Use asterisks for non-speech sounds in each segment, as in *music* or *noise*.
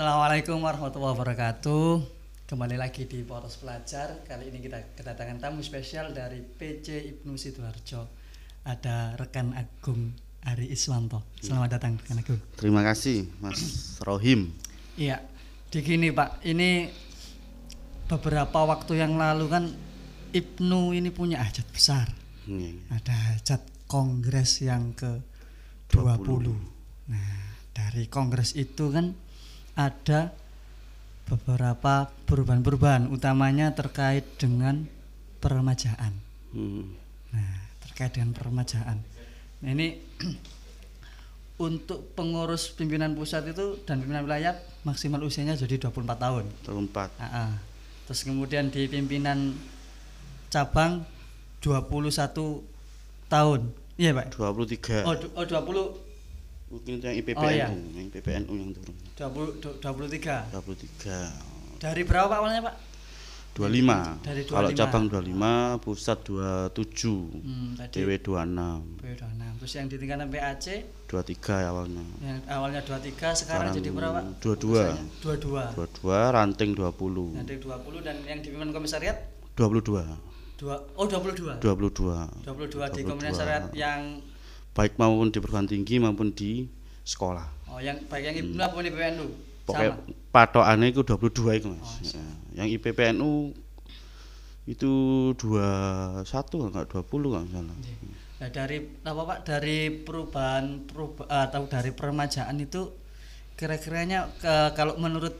Assalamualaikum warahmatullahi wabarakatuh. Kembali lagi di Poros Pelajar. Kali ini kita kedatangan tamu spesial dari PC Ibnu Sidoarjo. Ada rekan Agung Ari Iswanto. Selamat datang rekan Agung. Terima kasih Mas Rohim. Iya. Di gini Pak, ini beberapa waktu yang lalu kan Ibnu ini punya hajat besar. Iya. Ada hajat kongres yang ke 20. Nah, dari kongres itu kan ada beberapa perubahan-perubahan utamanya terkait dengan peremajaan. Hmm. Nah, terkait dengan peremajaan. Nah, ini *clears throat* untuk pengurus pimpinan pusat itu dan pimpinan wilayah maksimal usianya jadi 24 tahun. Terempat. Ah, ah. Terus kemudian di pimpinan cabang 21 tahun. Iya, Pak. 23. Oh, oh 20 Mungkin itu yang IPPNU, Oh, iya. yang IPPNU yang turun. 20 du- 23. 23. Dari berapa Pak awalnya, Pak? 25. Dari Kalau 25. cabang 25, pusat 27. Hmm, tadi DW 26. B26. Terus yang di tingkatan PAC 23 awalnya. yang awalnya 23 sekarang, jadi berapa? Pak? 22. 22. 22 ranting 20. Nanti 20 dan yang di pimpinan komisariat 22. dua oh 22. 22. 22 di 22. komisariat yang Baik maupun di perguruan tinggi maupun di sekolah. oh yang baik yang Ibnu apa nih PNU? Pokoknya Sama. patokannya itu 22 itu Mas. Oh, Ya. Yang IPPNU itu 21 enggak 20 enggak salah. Nah, dari apa Pak dari perubahan peruba, atau dari peremajaan itu kira-kiranya ke- kalau menurut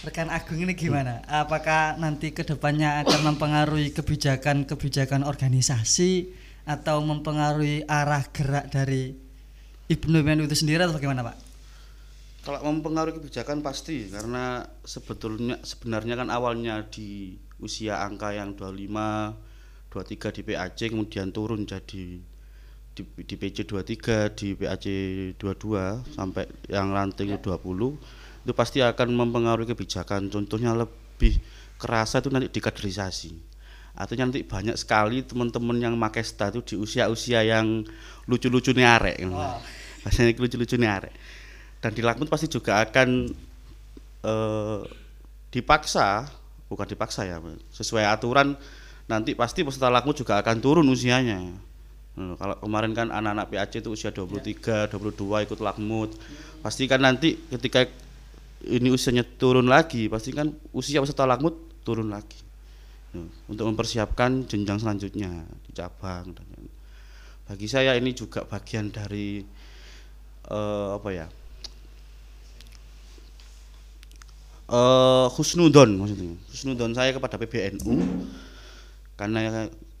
rekan Agung ini gimana? Apakah nanti ke depannya akan mempengaruhi kebijakan-kebijakan organisasi atau mempengaruhi arah gerak dari Ibnu PNU itu sendiri atau bagaimana Pak? Kalau mempengaruhi kebijakan pasti karena sebetulnya sebenarnya kan awalnya di usia angka yang 25, 23 di PAC kemudian turun jadi di, di PC 23, di PAC 22 sampai yang ranting 20 itu pasti akan mempengaruhi kebijakan. Contohnya lebih kerasa itu nanti di kaderisasi. Artinya nanti banyak sekali teman-teman yang make sta itu di usia-usia yang lucu-lucu nih arek. Bahasanya lucu-lucu nih arek. Dan di Lakmut pasti juga akan eh, dipaksa bukan dipaksa ya sesuai aturan nanti pasti peserta Lakmut juga akan turun usianya. Nah, kalau kemarin kan anak-anak PAC itu usia 23, 22 ikut Lakmut pasti kan nanti ketika ini usianya turun lagi pasti kan usia peserta Lakmut turun lagi untuk mempersiapkan jenjang selanjutnya di cabang bagi saya ini juga bagian dari eh, apa ya eh husnudon maksudnya husnudon saya kepada PBNU karena ya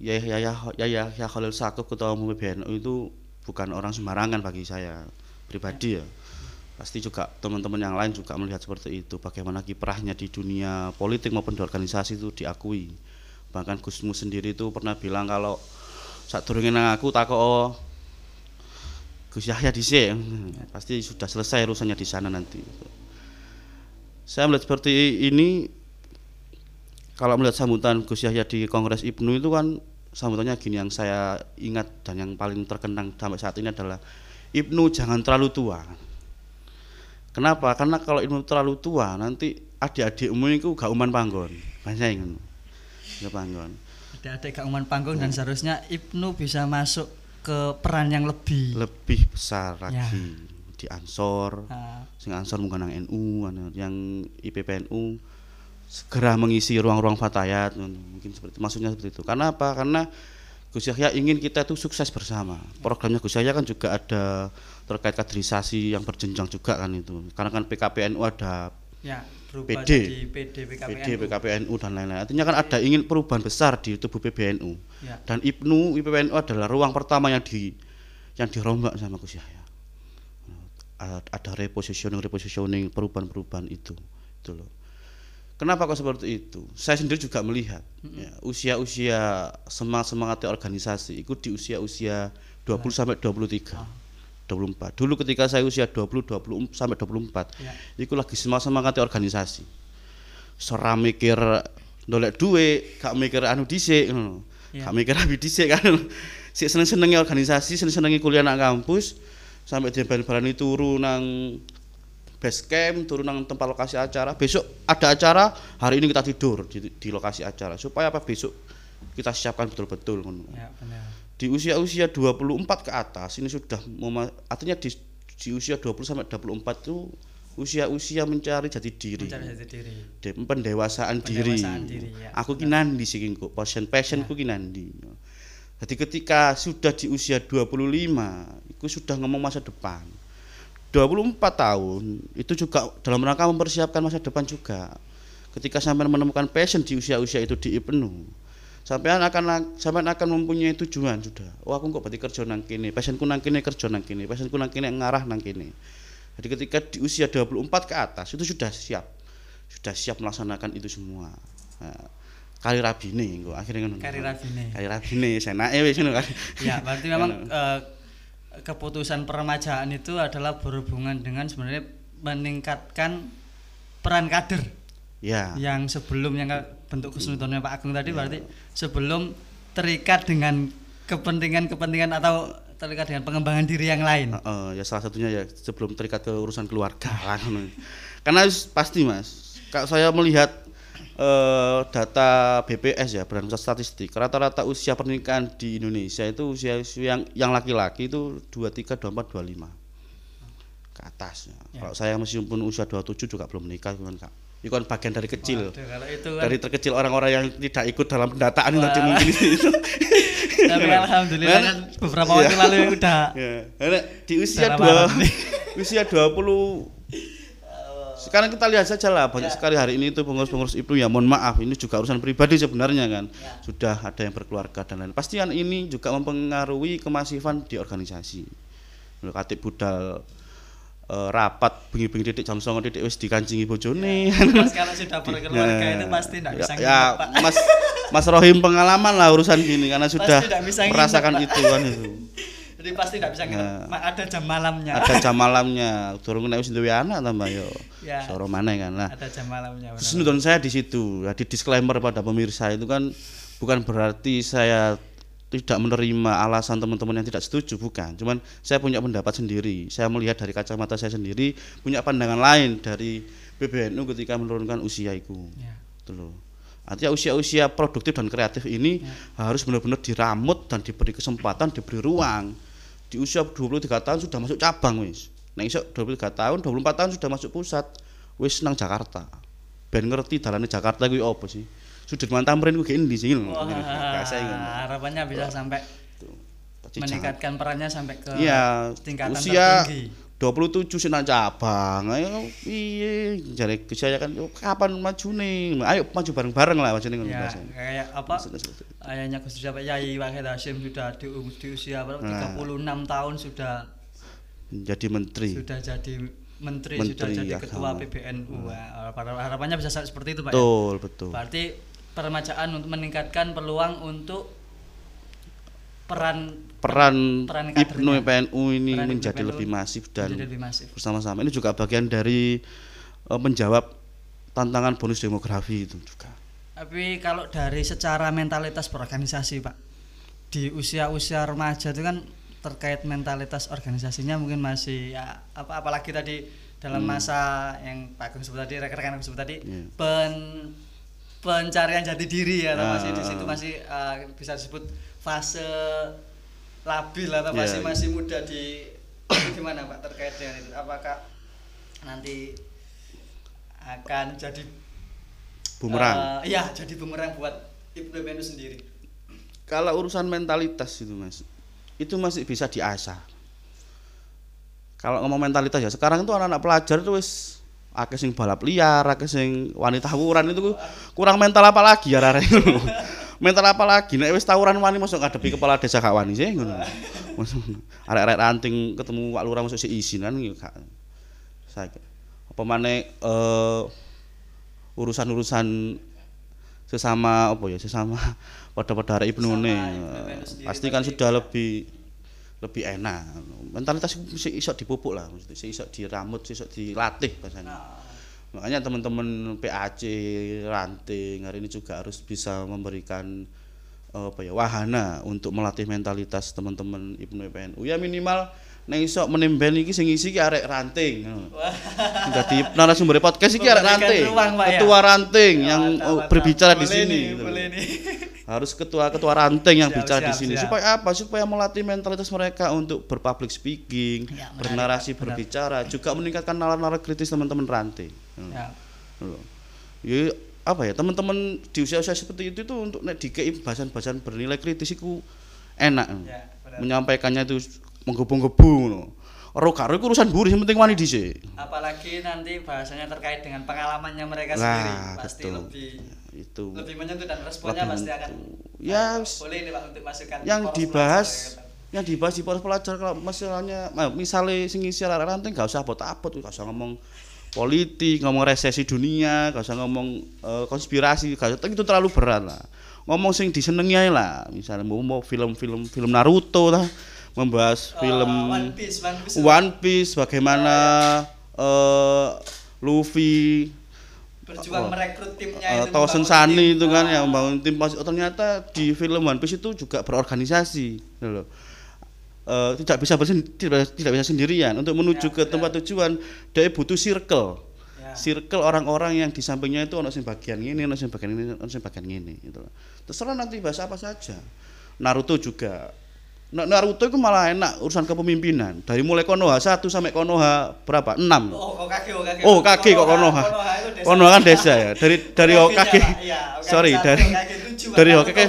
ya ya ya ya, ya Khalil Sakuf ketua umum PBNU itu bukan orang sembarangan bagi saya pribadi ya pasti juga teman-teman yang lain juga melihat seperti itu bagaimana kiprahnya di dunia politik maupun di organisasi itu diakui. Bahkan Gusmu sendiri itu pernah bilang kalau saat turunnya nang aku takut oh, Gus Yahya dhisik. Pasti sudah selesai urusannya di sana nanti. Saya melihat seperti ini kalau melihat sambutan Gus Yahya di Kongres Ibnu itu kan sambutannya gini yang saya ingat dan yang paling terkenang sampai saat ini adalah Ibnu jangan terlalu tua. Kenapa? Karena kalau Ibnu terlalu tua nanti adik-adikmu itu gak uman panggon. Bahasa ngono. Gak panggon. Ada-ada keumuman panggung dan seharusnya Ibnu bisa masuk ke peran yang lebih Lebih besar lagi di Ansor. Ah, Sing Ansor mungkin yang NU, anu, yang IPPNU segera mengisi ruang-ruang fatayat mungkin seperti maksudnya seperti itu karena apa karena Gus Yahya ingin kita itu sukses bersama. Programnya Gus Yahya kan juga ada terkait kaderisasi yang berjenjang juga kan itu. Karena kan PKPNU ada ya PD. PD PKPNU. PD PKPNU dan lain-lain. Artinya kan ada ingin perubahan besar di tubuh PBNU Ya. dan IPNU IPPNU adalah ruang pertama yang di yang dirombak sama Gus Yahya. Ada repositioning repositioning perubahan-perubahan itu. Itu loh kenapa kok seperti itu? Saya sendiri juga melihat ya, usia-usia semangat semangat organisasi itu di usia-usia 20 sampai 23 24 dulu ketika saya usia 20 20 sampai 24 Ya. itu lagi semangat semangat organisasi. Seram mikir dolek duit gak mikir anu dhisik ngono Ya. gak mikir abi dhisik kan. *laughs* Sik seneng-senenge organisasi seneng-senenge kuliah nang kampus sampai dia barani turu nang base camp turun nang tempat lokasi acara besok ada acara hari ini kita tidur di, di lokasi acara supaya apa besok kita siapkan betul-betul. Ya, benar. di usia-usia 24 ke atas ini sudah artinya di, di usia 20 sampai 24 itu usia-usia mencari jati diri Mencari jati diri. De- pendewasaan, diri. Pendewasaan diri, ya. Aku ki nandi sih kok, passion passionku ki nandi. Jadi ketika sudah di usia 25, itu sudah ngomong masa depan. 24 tahun itu juga dalam rangka mempersiapkan masa depan juga. Ketika sampai menemukan passion di usia-usia itu di penuh, sampean akan sampean akan mempunyai tujuan sudah. Oh aku kok berarti kerja nang kene, passionku nang kene kerja nang kene, passionku nang kene ngarah nang kene. Jadi ketika di usia 24 ke atas itu sudah siap. Sudah siap melaksanakan itu semua. Nah, kali rabine kok akhirnya ngono. Karir Rabine. Kali rabine senake wis ngono kan. Ya, berarti memang *laughs* keputusan peremajaan itu adalah berhubungan dengan sebenarnya meningkatkan peran kader Ya. yang sebelum yang bentuk kesulitannya Pak Agung tadi berarti sebelum terikat dengan kepentingan-kepentingan atau terikat dengan pengembangan diri yang lain. Heeh, ya salah satunya ya sebelum terikat ke urusan keluarga lah. Karena pasti Mas, kalau saya melihat eh, data BPS ya Badan Pusat Statistik rata-rata usia pernikahan di Indonesia itu usia, usia yang yang laki-laki itu 23 24 25 ke atas ya. Ya. Kalau saya meskipun usia 27 juga belum menikah kan Kak. Itu kan bagian dari kecil. Waduh, kalau itu kan Dari terkecil orang-orang yang tidak ikut dalam pendataan Wah. tadi mungkin itu. *laughs* tapi alhamdulillah kan beberapa waktu Iya. lalu udah Ya, di usia dua, *laughs* usia 20 sekarang kita lihat saja lah banyak sekali hari ini itu pengurus-pengurus itu ya mohon maaf ini juga urusan pribadi sebenarnya kan. Sudah ada yang berkeluarga dan lain pasti kan ini juga mempengaruhi kemasifan di organisasi. Katip budal eh, rapat bengi-bengi titik jam songo titik wis dikancingi bojone. Mas kalau sudah *laughs* berkeluarga itu pasti tidak bisa ya, nginep, ya Pak. Mas Mas Rohim pengalaman lah urusan gini karena sudah nginep, merasakan itu kan itu *laughs* Jadi pasti tidak bisa nginep. Nah. Ma- Ada jam malamnya. ada jam *laughs* malamnya durung nek wis duwe anak tambah yo Ya. soro maneh kan lah Ada jam malamnya. benar. Saya di situ ya, di disclaimer pada pemirsa itu kan bukan berarti saya tidak menerima alasan teman-teman yang tidak setuju bukan cuman saya punya pendapat sendiri saya melihat dari kacamata saya sendiri punya pandangan lain dari PBNU ketika menurunkan usia itu Ya. gitu loh artinya usia-usia produktif dan kreatif ini harus benar-benar diramut dan diberi kesempatan diberi ruang di usia 23 tahun sudah masuk cabang wis. Nah iso 23 tahun 24 tahun sudah masuk pusat. Wis nang Jakarta. Ben ngerti dalane Jakarta kuwi apa sih? Sudirman Tamrin kuwi endi sih ngono. Wah, harapannya bisa sampai Tadi meningkatkan perannya sampai ke Iya, tingkatan usia tertinggi. 27 sih nang cabang. Ayo piye jare saya kan "Yo, kapan majune? Ayo maju bareng-bareng lah macam ngono Ya, kayak apa? Ayahnya Gus siapa? Yai Wahid Hashim sudah di, um- di usia berapa? Nah. 36 tahun sudah Jadi menteri. sudah jadi menteri, Menteri sudah jadi agama. ketua PBNU. Wah, har- harapannya bisa seperti itu, Pak. ya? Betul, betul. Berarti peremajaan untuk meningkatkan peluang untuk peran Peran peran Ibnu. PNU ini Peran menjadi PNU lebih masif dan menjadi lebih masif. bersama-sama ini juga bagian dari eh, menjawab tantangan bonus demografi itu juga. Tapi kalau dari secara mentalitas berorganisasi, Pak, di usia-usia remaja itu kan terkait mentalitas organisasinya mungkin masih ya apa apalagi tadi dalam masa yang Pak Agung sebut tadi, rekan-rekan sebut tadi, Hmm. Iya. pen pencarian jati diri ya, atau masih di situ masih eh, bisa disebut fase labil atau Iya, masih iya. masih muda di *coughs* gimana Pak terkait dengan itu? Apakah nanti akan jadi Bumerang. Eh, Iya, jadi bumerang buat Ibnu Benu sendiri. Kalau urusan mentalitas itu Mas, itu masih bisa diasah. Kalau ngomong mentalitas ya, sekarang itu anak-anak pelajar itu wis akeh sing balap liar, akeh sing wanita tawuran itu kurang mental apa lagi ya rare. *laughs* mental apa lagi? Nek wis tawuran wani masuk ngadepi kepala desa gak wani sih ngono. Arek-arek ranting ketemu Pak Lurah masuk si izin kan gak. Saya apa maneh eh urusan-urusan sesama apa ya sesama pada-pada arek ibnu ne Benu sendiri pasti kan sudah lebih lebih enak. Mentalitas itu mesti iso dipupuk lah mesti iso diramut iso dilatih bahasanya makanya teman-teman PAC ranting hari ini juga harus bisa memberikan apa ya wahana untuk melatih mentalitas teman-teman Ibnu PNU ya minimal nek iso menemben iki sing isi iki arek ranting. Dadi narasumber podcast iki arek ranting. ruang, ya? Ketua ranting yang Mantap, oh, berbicara di sini. gitu. Harus ketua-ketua ranting yang Siap, bicara di siap, sini. siap. Supaya apa? Supaya melatih mentalitas mereka untuk berpublic speaking, Ya, menarik, bernarasi, benar. berbicara, juga meningkatkan nalar-nalar kritis teman-teman ranting. Ya. Loh. Ya apa ya teman-teman di usia-usia seperti itu tuh untuk nek dikei bahasan-bahasan bernilai kritis iku enak. Ya, benar. Menyampaikannya itu menggebu-gebu ngono. Ora karo iku urusan buri yang penting wani dhisik. Apalagi nanti bahasanya terkait dengan pengalamannya mereka Lah, sendiri pasti betul. lebih Itu lebih menyentuh dan responnya Lebih pasti akan. Ya, Ayo, s- boleh nih Pak untuk masukkan yang dibahas pelajar, yang dibahas di poros pelajar kalau masalahnya nah, misalnya sing isi ranting gak usah abot-abot gak usah ngomong politik ngomong resesi dunia gak usah ngomong eh, konspirasi gak usah. Itu terlalu berat lah. Ngomong sing disenengi ae lah. Misalnya mau mau film-film film Naruto lah membahas Eh, film One Piece One Piece. One Piece bagaimana eh Luffy berjuang oh, merekrut timnya Eh, itu Sani tim. itu kan Ah, yang membangun tim. Pas oh, ternyata di film One Piece itu juga berorganisasi gitu loh. Eh, tidak bisa bersen, tidak, tidak bisa sendirian untuk menuju Ya, ke benar. tempat tujuan dia butuh circle ya. circle orang-orang yang di sampingnya itu ono sing bagian ini ono sing bagian ini ono sing bagian ini gitu terserah nanti bahas apa saja Naruto juga Na- Naruto itu malah enak urusan kepemimpinan dari mulai Konoha 1 sampai Konoha berapa 6 Oh, Hokage. Oh, kok Konoha. Konoha kan desa ya. Dari dari. Pak. Iya, Sorry, satu, dari dari Naruto Hokage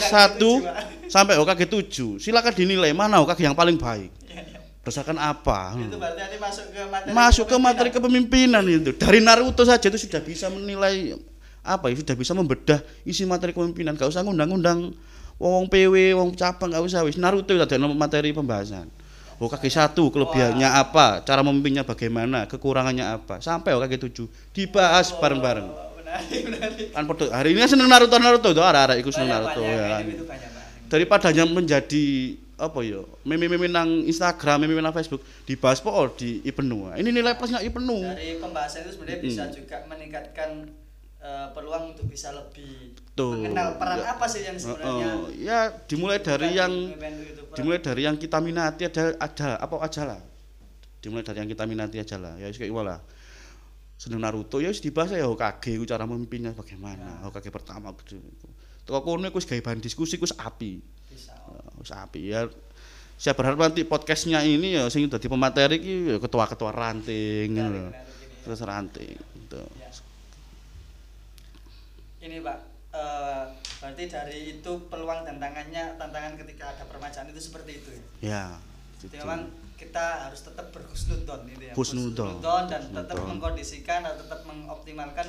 Hokage 1 tujuh, Pak. sampai Hokage 7. Silakan dinilai mana Hokage yang paling baik. Berdasarkan apa? Itu berarti nanti masuk ke materi Masuk ke materi kepemimpinan. itu. Dari Naruto saja itu sudah bisa menilai apa ya sudah bisa membedah isi materi kepemimpinan gak usah ngundang-undang wong PW wong cabang gak usah wis Naruto itu ada materi pembahasan Hokage satu kelebihannya apa cara memimpinnya bagaimana kekurangannya apa sampai Hokage tujuh dibahas bareng-bareng Oh, menarik, menarik. kan podo hari ini seneng Naruto Naruto itu ada ikut seneng Naruto banyak, ya kan Pak. daripadanya menjadi apa ya meme-meme nang Instagram meme nang Facebook dibahas po oh, di Ibnu ini nilai plusnya Ibnu Dari pembahasan itu sebenarnya Mm. bisa juga meningkatkan eh, peluang untuk bisa lebih Tuh. mengenal peran Ya. apa sih yang sebenarnya Oh, ya dimulai dari yang dimulai dari yang kita minati ada ada apa aja lah dimulai dari yang kita minati aja lah ya kayak gimana seneng Naruto ya wis dibahas ya Hokage ku cara memimpinnya bagaimana Hokage pertama gitu Toko kono iku wis gawe bahan diskusi ku api Eh, wis api ya saya berharap nanti podcastnya ini ya sing dadi pemateri iki ya ketua-ketua ranting ngono lho. Ini. terus ranting gitu. Ya. Ini Pak, eh, berarti dari itu peluang tantangannya, tantangan ketika ada permajaan itu seperti itu ya. ya gitu. memang kita harus tetap berhusnudon itu ya. Husnudon. Husnudon dan tetap Husnudon. mengkondisikan atau tetap mengoptimalkan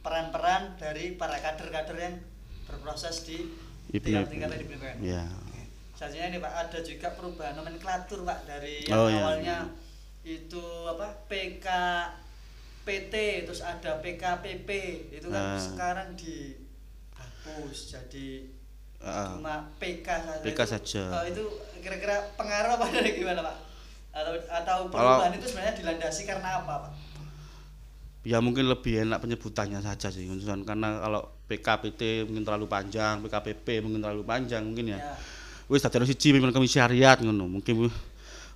peran-peran dari para kader-kader yang berproses di tingkat tingkat di BPN. ya Oke. Selanjutnya nih Pak, ada juga perubahan nomenklatur Pak dari yang Oh, iya, awalnya itu apa PK PT terus ada PKPP itu kan Ah. sekarang dihapus jadi Ah. cuma PK saja. PK Itu, saja. eh, itu kira-kira pengaruh apa *laughs* dari gimana Pak? Atau atau Kalau- perubahan itu sebenarnya dilandasi karena apa Pak? ya mungkin lebih enak penyebutannya saja sih karena kalau PKPT mungkin terlalu panjang PKPP mungkin terlalu panjang mungkin ya. Ya. wis dadi ono siji pimpinan komisariat ngono mungkin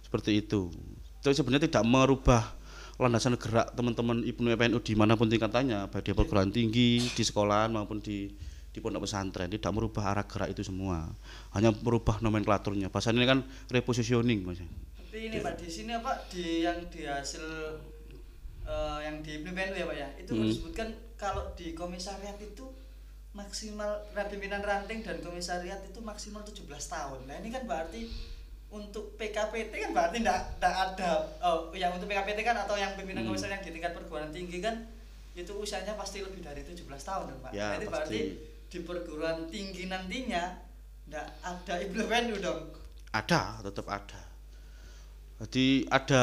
seperti itu. Itu sebenarnya tidak merubah landasan gerak teman-teman Ibnu PNU di mana pun tingkatannya baik di perguruan tinggi di sekolahan maupun di di pondok pesantren. Tidak merubah arah gerak itu semua. Hanya merubah nomenklaturnya. Bahasa ini kan repositioning mas Tapi ini Pak di sini apa di yang di hasil eh, yang di PPNU ya Pak ya itu Hmm. disebutkan kalau di komisariat itu maksimal nah, pimpinan ranting dan komisariat itu maksimal 17 tahun. Nah ini kan berarti untuk PKPT kan berarti tidak ada oh yang untuk PKPT kan atau yang pimpinan Hmm. komisariat yang di tingkat perguruan tinggi kan itu usianya pasti lebih dari 17 tahun dong Pak. Ya, Jadi pasti. berarti di perguruan tinggi nantinya tidak ada PNU dong. ada tetap ada jadi ada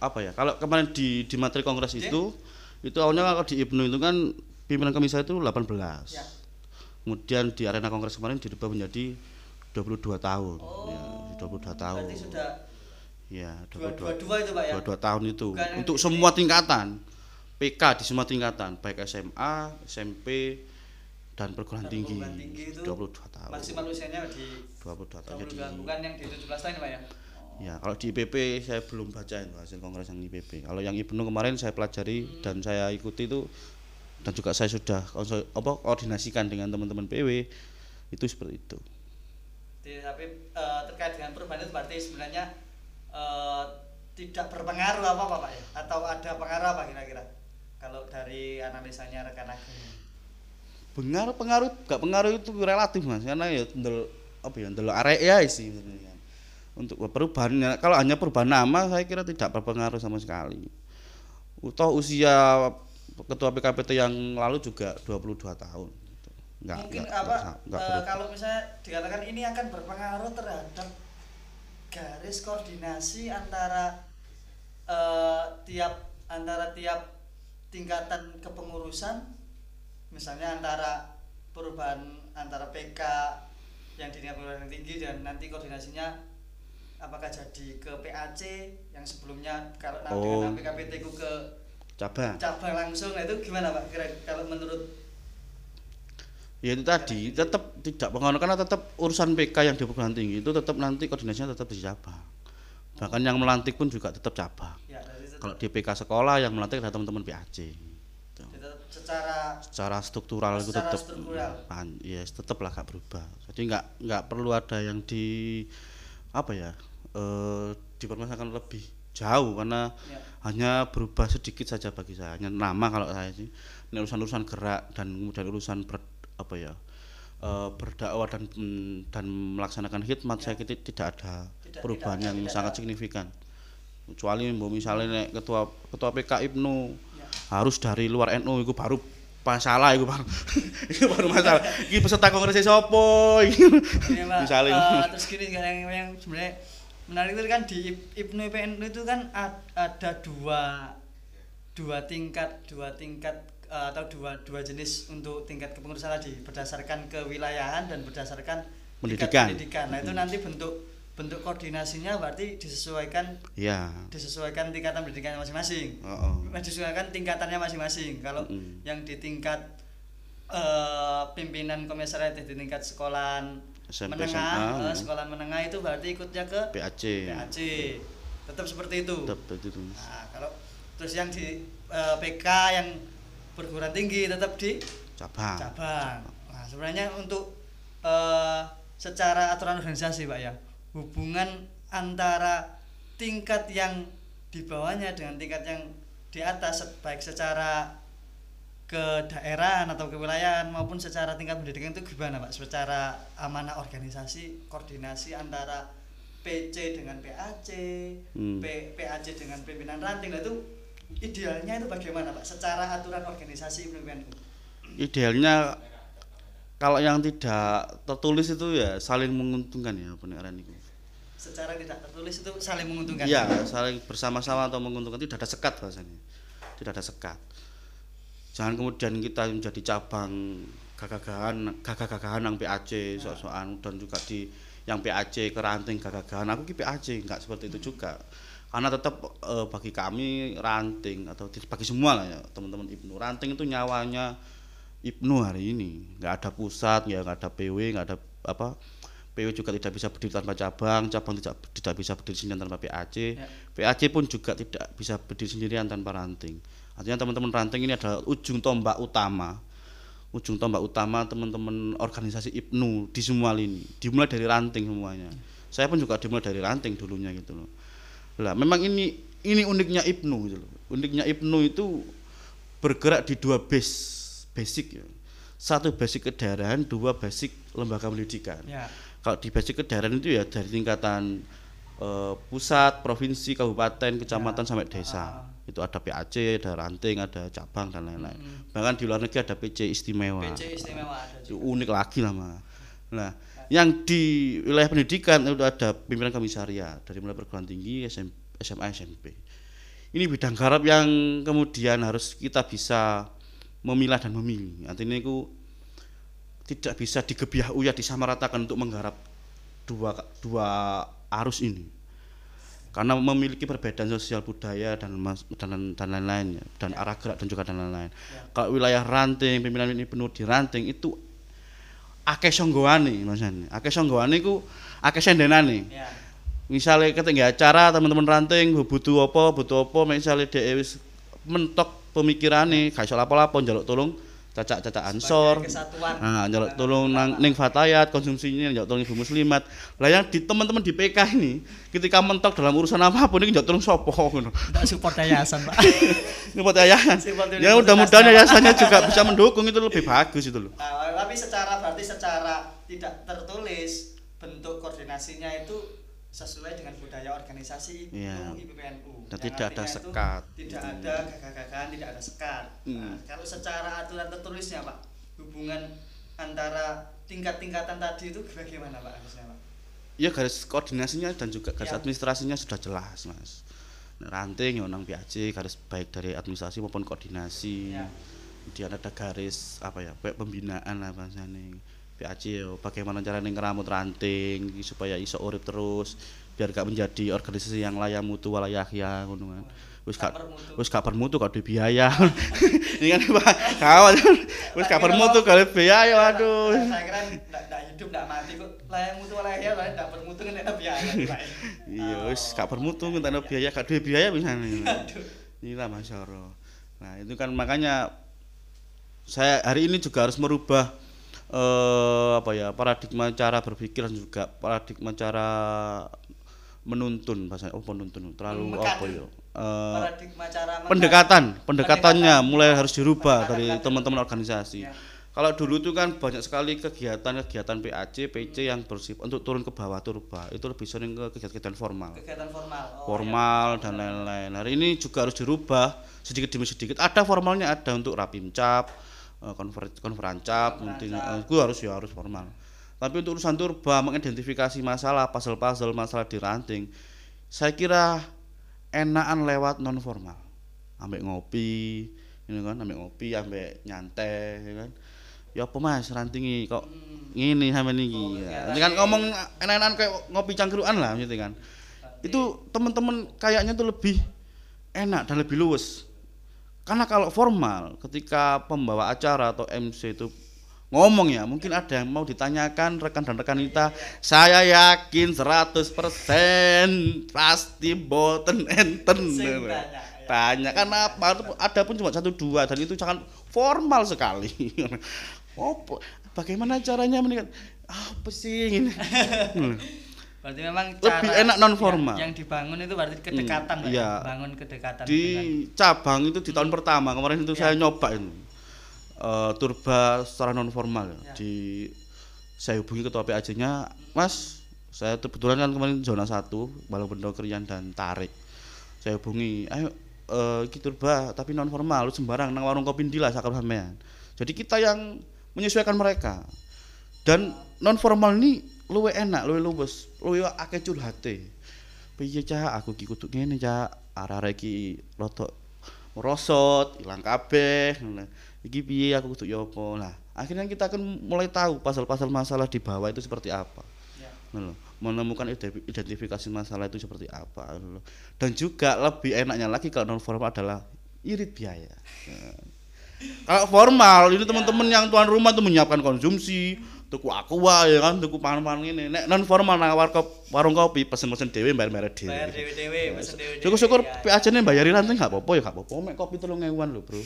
apa ya? Kalau kemarin di di materi kongres Oke. itu itu awalnya kalau di Ibnu itu kan pimpinan komisaris itu 18 Ya. kemudian di arena kongres kemarin dirubah menjadi 22 tahun. Oh. ya 22 tahun. Berarti sudah ya dua 22 dua dua itu pak ya? 22 tahun itu. Bukan untuk semua tingkatan. PK di semua tingkatan. Baik SMA SMP dan perguruan tinggi, tinggi itu 22 tahun. maksimal usianya di 22 tahun. 22 jadi bukan yang di 17 tahun ya pak ya Ya, kalau di IPP saya belum baca itu hasil kongres yang IPP. Kalau yang IPNU kemarin saya pelajari dan saya ikuti itu dan juga saya sudah apa koordinasikan dengan teman-teman PW itu seperti itu. Jadi, tapi eh, terkait dengan perubahan itu berarti sebenarnya eh, tidak berpengaruh apa apa pak ya? Atau ada pengaruh apa kira-kira? Kalau dari analisanya rekan Agung. Pengaruh pengaruh gak pengaruh itu relatif Mas karena ya ndel apa ya ndel arek ya sih sebenarnya. Untuk perubahannya kalau hanya perubahan nama saya kira tidak berpengaruh sama sekali. Utoh usia ketua PKPT yang lalu juga 22 tahun. gitu. Nggak, Mungkin nggak- apa nggak- nggak eh, berubah. kalau misalnya dikatakan ini akan berpengaruh terhadap garis koordinasi antara eh, tiap antara tiap tingkatan kepengurusan misalnya antara perubahan antara PK yang di tingkat perguruan tinggi dan nanti koordinasinya apakah jadi ke PAC yang sebelumnya kalau Oh. dengan PKPT ku ke cabang. cabang langsung nah itu gimana Pak kira kalau menurut Ya itu tadi tetap tidak pengaruh karena tetap urusan PK yang di perguruan tinggi itu tetap nanti koordinasinya tetap di cabang. Bahkan yang melantik pun juga tetap cabang. ya Kalau di PK sekolah yang melantik adalah teman-teman PAC. Gitu. tetap secara Secara struktural itu tetap struktural. ya tetap lah gak berubah. Jadi nggak nggak perlu ada yang di apa ya eh dipermasalahkan lebih jauh karena ya, hanya berubah sedikit saja bagi saya. Hanya nama kalau saya sih. Ini urusan-urusan gerak dan kemudian urusan ber, apa ya eh, berdakwah dan mm, dan melaksanakan hikmat saya kira tidak ada Tidak- perubahan tidak- yang tidak sangat ada. signifikan. Kecuali misalnya nek ketua ketua PK Ibnu ya. harus dari luar NU itu baru masalah itu baru itu baru masalah ini peserta kongres sopo Misalnya. eh, terus gini kan yang, yang sebenarnya menarik itu kan di IP- IPNU IPNU itu kan ad- ada dua dua tingkat dua tingkat eh, atau dua dua jenis untuk tingkat kepengurusan tadi berdasarkan kewilayahan dan berdasarkan Pendidikan. pendidikan. Nah, itu nanti bentuk bentuk koordinasinya berarti disesuaikan ya disesuaikan tingkatan pendidikannya masing-masing. oh, oh. Disesuaikan tingkatannya masing-masing. Kalau Mm-mm. yang di tingkat eh, pimpinan komisariat di tingkat sekolahan SMP, menengah, SMA, eh, sekolahan menengah itu berarti ikutnya ke PAC PAC. Tetap seperti itu. tetap itu Nah, kalau terus yang di eh, PK yang perguruan tinggi tetap di cabang cabang. Nah, sebenarnya untuk eh, secara aturan organisasi, Pak ya, hubungan antara tingkat yang di bawahnya dengan tingkat yang di atas baik secara kedaerahan atau kewilayahan maupun secara tingkat pendidikan itu gimana, Pak? Secara amanah organisasi, koordinasi antara PC dengan PAC, Hmm. P- PAC dengan pimpinan ranting nah, itu idealnya itu bagaimana, Pak? Secara aturan organisasi pimpinan idealnya kalau yang tidak tertulis itu ya saling menguntungkan ya pendengaran itu. Secara tidak tertulis itu saling menguntungkan. Iya, saling bersama-sama atau menguntungkan tidak ada sekat bahasanya. Tidak ada sekat. Jangan kemudian kita menjadi cabang gagah-gagahan gagah-gagahan yang PAC sok-sokan dan juga di yang PAC keranting gagah-gagahan aku ki PAC enggak seperti itu juga. Karena tetap eh, bagi kami ranting atau bagi semua lah ya teman-teman Ibnu ranting itu nyawanya Ibnu hari ini nggak ada pusat ya nggak ada PW nggak ada apa PW juga tidak bisa berdiri tanpa cabang cabang tidak tidak bisa berdiri sendirian tanpa PAC Ya. PAC pun juga tidak bisa berdiri sendirian tanpa ranting. Artinya teman-teman ranting ini adalah ujung tombak utama. Ujung tombak utama teman-teman organisasi Ibnu di semua lini. Dimulai dari ranting semuanya. Saya pun juga dimulai dari ranting dulunya gitu loh. Lah memang ini ini uniknya Ibnu gitu loh. Uniknya Ibnu itu bergerak di dua base basic ya. Satu basic kedaerahan dua basic lembaga pendidikan. Ya. Kalau di basic kedaerahan itu ya dari tingkatan eh, pusat, provinsi, kabupaten, kecamatan Ya. sampai desa. Ah. Itu ada PAC, ada ranting, ada cabang dan lain-lain. Mm. Bahkan di luar negeri ada PC istimewa. PC istimewa ada Itu juga. unik lagi lah Mas. Nah, yang di wilayah pendidikan itu ada pimpinan komisariat dari mulai perguruan tinggi, SM, SMA, SMP. Ini bidang garap yang kemudian harus kita bisa memilah dan memilih. Artinya itu tidak bisa digebiah uyah disamaratakan untuk menggarap dua dua arus ini karena memiliki perbedaan sosial budaya dan mas, dan dan lain-lain ya, dan arah gerak dan juga dan lain-lain. Kalau wilayah ranting pimpinan ini penuh di ranting itu akeh songgoane Mas Hani. Akeh songgoane iku akeh sendenane. Ya. misalnya ketika acara teman-teman ranting butuh apa butuh apa misalnya dia wis mentok pemikirannya gak iso lapo-lapo njaluk tolong cacak-cacak ansor. Nah, tolong nang ning fatayat konsumsinya njaluk tolong ibu muslimat. Lah yang di teman-teman di PK ini ketika mentok dalam urusan apa pun ini njaluk tolong ngono. Tidak support yayasan, Pak. *laughs* Buat yayasan. Support Ya mudah-mudahan yayasannya juga bisa mendukung itu lebih bagus itu loh. Nah, tapi secara berarti secara tidak tertulis bentuk koordinasinya itu sesuai dengan budaya organisasi. IPU IPPNU. Dan Yang tidak ada sekat. Tidak Hmm. ada gagah-gagahan, tidak ada sekat. Nah, Hmm. kalau secara aturan tertulisnya, Pak, hubungan antara tingkat-tingkatan tadi itu bagaimana, Pak? Harusnya, Pak? Ya garis koordinasinya dan juga garis Ya. administrasinya sudah jelas, Mas. Nah, ranting ya nang PAC garis baik dari administrasi maupun koordinasi. Ya. Kemudian ada garis apa ya, pembinaan lah bahasane. PAC yo bagaimana caranya ngeramut ranting supaya iso urip terus biar gak menjadi organisasi yang layak mutu walayahya ngono kan. Wis gak wis gak bermutu gak duwe biaya. *laughs* Ini kan Pak, kawat. Wis gak bermutu gak duwe biaya waduh. Saya kira enggak hidup enggak mati kok. Layak mutu layak ya, layak bermutu kan enak biaya. *laughs* Iya, wis gak bermutu ngentekno biaya, gak duwe biaya misalnya. *laughs* Aduh. Inilah Mas Yoro. Nah, itu kan makanya saya hari ini juga harus merubah eh apa ya, paradigma cara berpikir dan juga paradigma cara menuntun bahasa oh menuntun terlalu Memekan. apa ya? Eh, Paradigma cara pendekatan, pendekatannya Pendekatan. mulai harus dirubah dari teman-teman organisasi. Ya. Kalau dulu itu kan banyak sekali kegiatan-kegiatan PAC, PC yang bersifat untuk turun ke bawah turba, itu lebih sering ke kegiatan-kegiatan formal. kegiatan formal. Oh, formal ya. dan lain-lain. Hari ini juga harus dirubah sedikit demi sedikit. Ada formalnya ada untuk rapimcap, konfer konferancap, mungkin eh, itu harus ya harus formal. Tapi untuk urusan turba mengidentifikasi masalah, puzzle-puzzle masalah di ranting, saya kira enakan lewat non formal. Ambek ngopi, ini kan, ambek ngopi, ambek nyantai, ya kan. Ya apa Mas rantingi kok Hmm. ngini sama Oh, niki. iya. Ya. Ini kan ngomong enak-enakan kayak ngopi cangkruan lah gitu kan itu teman-teman kayaknya tuh lebih enak dan lebih luwes karena kalau formal ketika pembawa acara atau MC itu ngomong ya mungkin ada yang mau ditanyakan rekan dan rekan kita saya yakin 100% pasti boten enten. Tanya, ya. tanya karena apa ada pun cuma satu dua dan itu sangat formal sekali. *laughs* Opo, bagaimana caranya menikah apa sih ini *laughs* Berarti memang Lebih enak non ya, formal. yang dibangun itu berarti kedekatan, iya. ya? Bangun kedekatan di dengan- cabang itu di tahun pertama kemarin itu Iya. saya nyoba itu Eh, turba secara non formal Ya. di saya hubungi ketua PAJ nya mas saya kebetulan kan kemarin zona satu Balong Bendo Krian dan Tarik saya hubungi ayo eh iki turba tapi non formal lu sembarang nang warung kopi ndi lah sakal sampean jadi kita yang menyesuaikan mereka dan non formal ini luwe enak luwe luwes luwe akeh curhate. Piye cak? Aku ki kudu ngene cak. Arek-arek iki rada merosot ilang kabeh iki piye aku kudu ya apa? Lah akhirnya kita akan mulai tahu pasal-pasal masalah di bawah itu seperti apa. Ya. menemukan ide- identifikasi masalah itu seperti apa dan juga lebih enaknya lagi kalau non formal adalah irit biaya. *laughs* Kalau formal ini teman-teman yang tuan rumah tuh menyiapkan konsumsi tuku aqua ya kan tuku pangan-pangan ini nek non formal nang warung kopi pesen-pesen dhewe bayar-bayar dhewe Bayar dewe-dewe, pesen dewe-dewe. Syukur-syukur ya. PAC ne bayari ranting gak apa-apa ya gak apa-apa. Mek kopi 3000-an lho, Bro.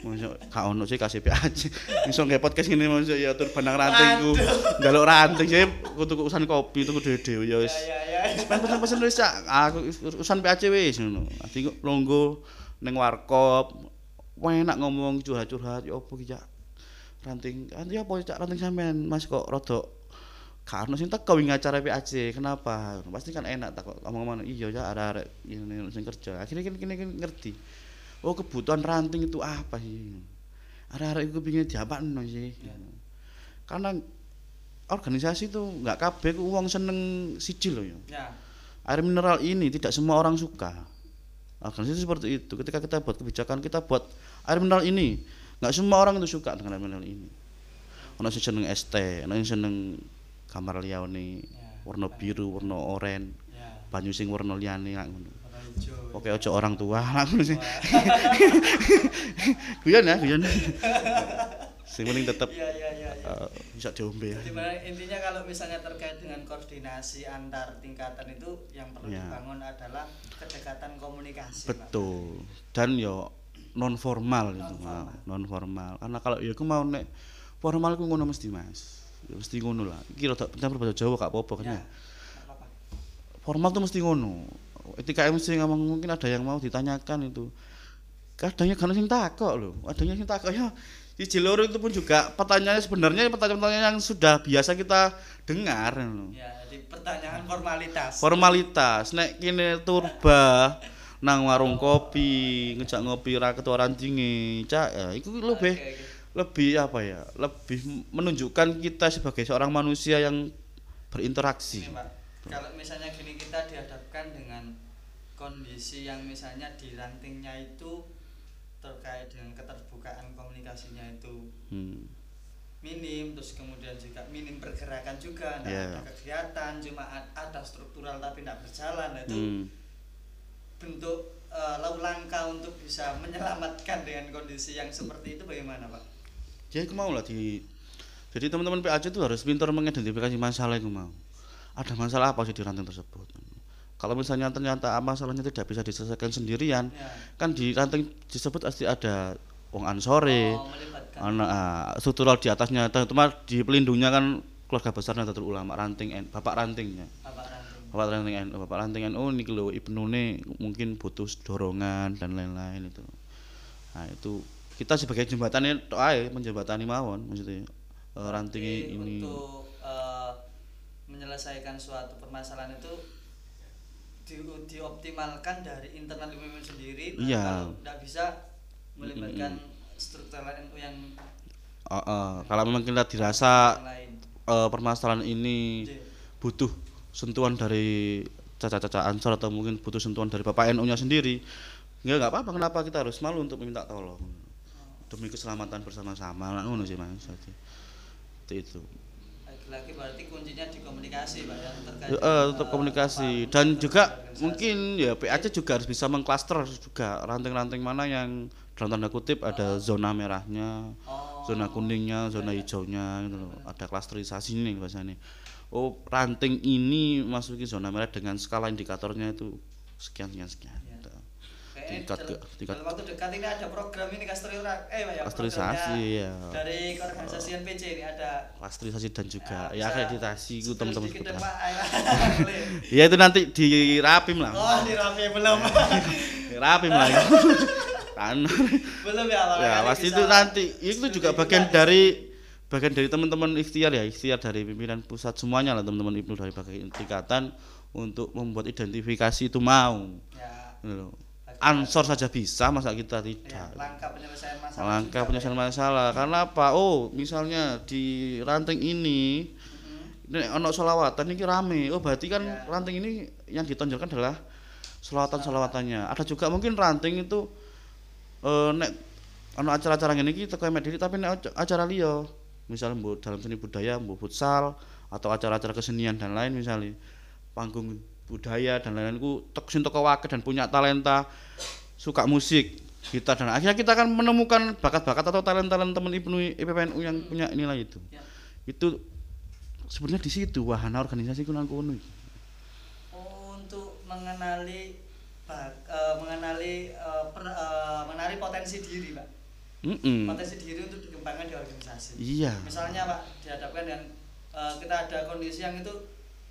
Masa gak ono sih kasih PAC. *laughs* Iso nge podcast ngene masa ya tur bandang ranting ku. Njaluk ranting sih tuku urusan kopi tuku dhewe-dhewe ya wis. Ya ya ya. Pesen-pesen wis Cak. aku urusan PAC wis ngono. Ati kok longgo ning warkop. Enak ngomong curhat-curhat ya apa ki Cak. Ranting, anti apa Cak? Ranting sampean? Mas kok rada karena sing teko wingi acara PAC kenapa? Pasti kan enak tak kok ngomong-ngomong iya ya ada arek ini sing kerja. Akhirnya kini kini ngerti oh kebutuhan ranting itu apa sih? Ada arek iku pingin diapakno sih. Karena organisasi itu nggak kabeh ku wong seneng siji loh ya. Ya. air mineral ini tidak semua orang suka. Organisasi seperti itu ketika kita buat kebijakan kita buat air mineral ini nggak semua orang itu suka dengan mineral ini ono sing seneng ST ono sing seneng kamar liyane Ya. warna biru warna oranye Ya. banyu sing warna liyane lak ngono oke ojo orang tua *laughs* lak ngono sih *laughs* guyon ya guyon *laughs* sing penting tetep Iya iya iya. iya. eh, bisa diombe mana- intinya kalau misalnya terkait dengan koordinasi antar tingkatan itu yang perlu Ya. dibangun adalah kedekatan komunikasi. Pak. betul dan yo non formal itu Non-formal. non formal karena kalau ya aku mau nek formal aku ngono mesti mas ya, mesti ngono lah kira tak campur bahasa Jawa gak apa-apa kan Ya. ya. formal tuh mesti ngono etika mesti ngomong mungkin ada yang mau ditanyakan itu kadangnya kan sing takok loh adanya sing takok ya di Jiloro itu pun juga pertanyaannya sebenarnya pertanyaan-pertanyaan yang sudah biasa kita dengar. Ya, jadi pertanyaan formalitas. formalitas nek kene turba nang warung kopi ngejak ngopi ra ketua rantinge cak ya iku lebih oke. lebih apa ya lebih menunjukkan kita sebagai seorang manusia yang berinteraksi Ini Pak, kalau misalnya gini kita dihadapkan dengan kondisi yang misalnya di rantingnya itu terkait dengan keterbukaan komunikasinya itu hmm. minim terus kemudian juga minim pergerakan juga Yeah. ada kegiatan cuma ada struktural tapi tidak berjalan Nah, itu Hmm. Bentuk eh, lalu langkah untuk bisa menyelamatkan dengan kondisi yang seperti itu bagaimana pak? jadi aku mau lah di jadi teman-teman PAC itu harus pintar mengidentifikasi masalah itu mau ada masalah apa sih di ranting tersebut kalau misalnya ternyata masalahnya tidak bisa diselesaikan sendirian Ya. kan di ranting tersebut pasti ada wong ansore Oh, anak ah, struktural di atasnya terutama di pelindungnya kan keluarga besar Nahdlatul Ulama ranting N, bapak rantingnya Bapak ranting. Bapak ranting NU bapak ranting NU ini lho ibnu mungkin butuh dorongan dan lain-lain itu. Nah itu kita sebagai jembatannya doa menjembatani mawon maksudnya eh, ranting Jadi ini. untuk eh, menyelesaikan suatu permasalahan itu di, dioptimalkan dari internal UMM sendiri nah, Iya. kalau tidak bisa melibatkan struktural NU yang eh, eh, kalau memang kita dirasa eh, permasalahan ini Jadi, butuh sentuhan dari caca-caca ansor atau mungkin butuh sentuhan dari bapak NU nya sendiri. Ya nggak apa-apa. Kenapa kita harus malu untuk meminta tolong? Demi keselamatan bersama-sama. Lah ngono sih mas. Itu. Lagi-lagi berarti kuncinya di komunikasi pak yang terkait Eh, dengan, tetap eh, komunikasi. apa, dan juga mungkin ya PAC juga harus bisa mengklaster juga ranting-ranting mana yang dalam tanda kutip ada zona merahnya oh, zona kuningnya, zona iya. hijaunya gitu loh. Ada klasterisasi nih bahasanya. Oh, ranting ini masuki zona merah dengan skala indikatornya itu sekian sekian sekian. Iya. Tingkat ke- tingkat- dalam waktu dekat ini ada program ini kasterisasi eh ya, ya. dari organisasi NPC ini ada Klasterisasi dan juga Ya, ya, akreditasi itu teman-teman. *laughs* Ya itu nanti dirapim lah. oh di rapi belum *laughs* Dirapim lah. *laughs* kan. belum ya ya pasti itu nanti itu juga bagian dari bagian dari teman-teman ikhtiar ya ikhtiar dari pimpinan pusat semuanya lah teman-teman ibnu dari bagian tingkatan untuk membuat identifikasi itu mau. Ya, Gitu loh. Ansor saja bisa masa kita ya, tidak? langkah penyelesaian masalah langkah juga, penyelesaian ya. masalah. Karena apa? Oh misalnya di ranting ini ini ono solawatan ini rame. Oh berarti kan Ya. ranting ini yang ditonjolkan adalah solawatan solawatannya ada juga mungkin ranting itu eh nek ono acara-acara teko emek diri tapi nek aca- acara liya misalnya mbok dalam seni budaya mbok futsal atau acara-acara kesenian dan lain misalnya panggung budaya dan lain-lain ku tek sing teko dan punya talenta suka musik gitar dan akhirnya kita akan menemukan bakat-bakat atau talent-talent teman IPNU IPPNU yang punya nilai itu Ya. itu sebenarnya di situ wahana organisasi ku nang kono iki. Oh, untuk mengenali bak- eh, mengenali eh, per- eh, mengenali potensi diri pak Mm-mm. potensi diri untuk dikembangkan di organisasi. Iya. Misalnya pak dihadapkan dengan eh, kita ada kondisi yang itu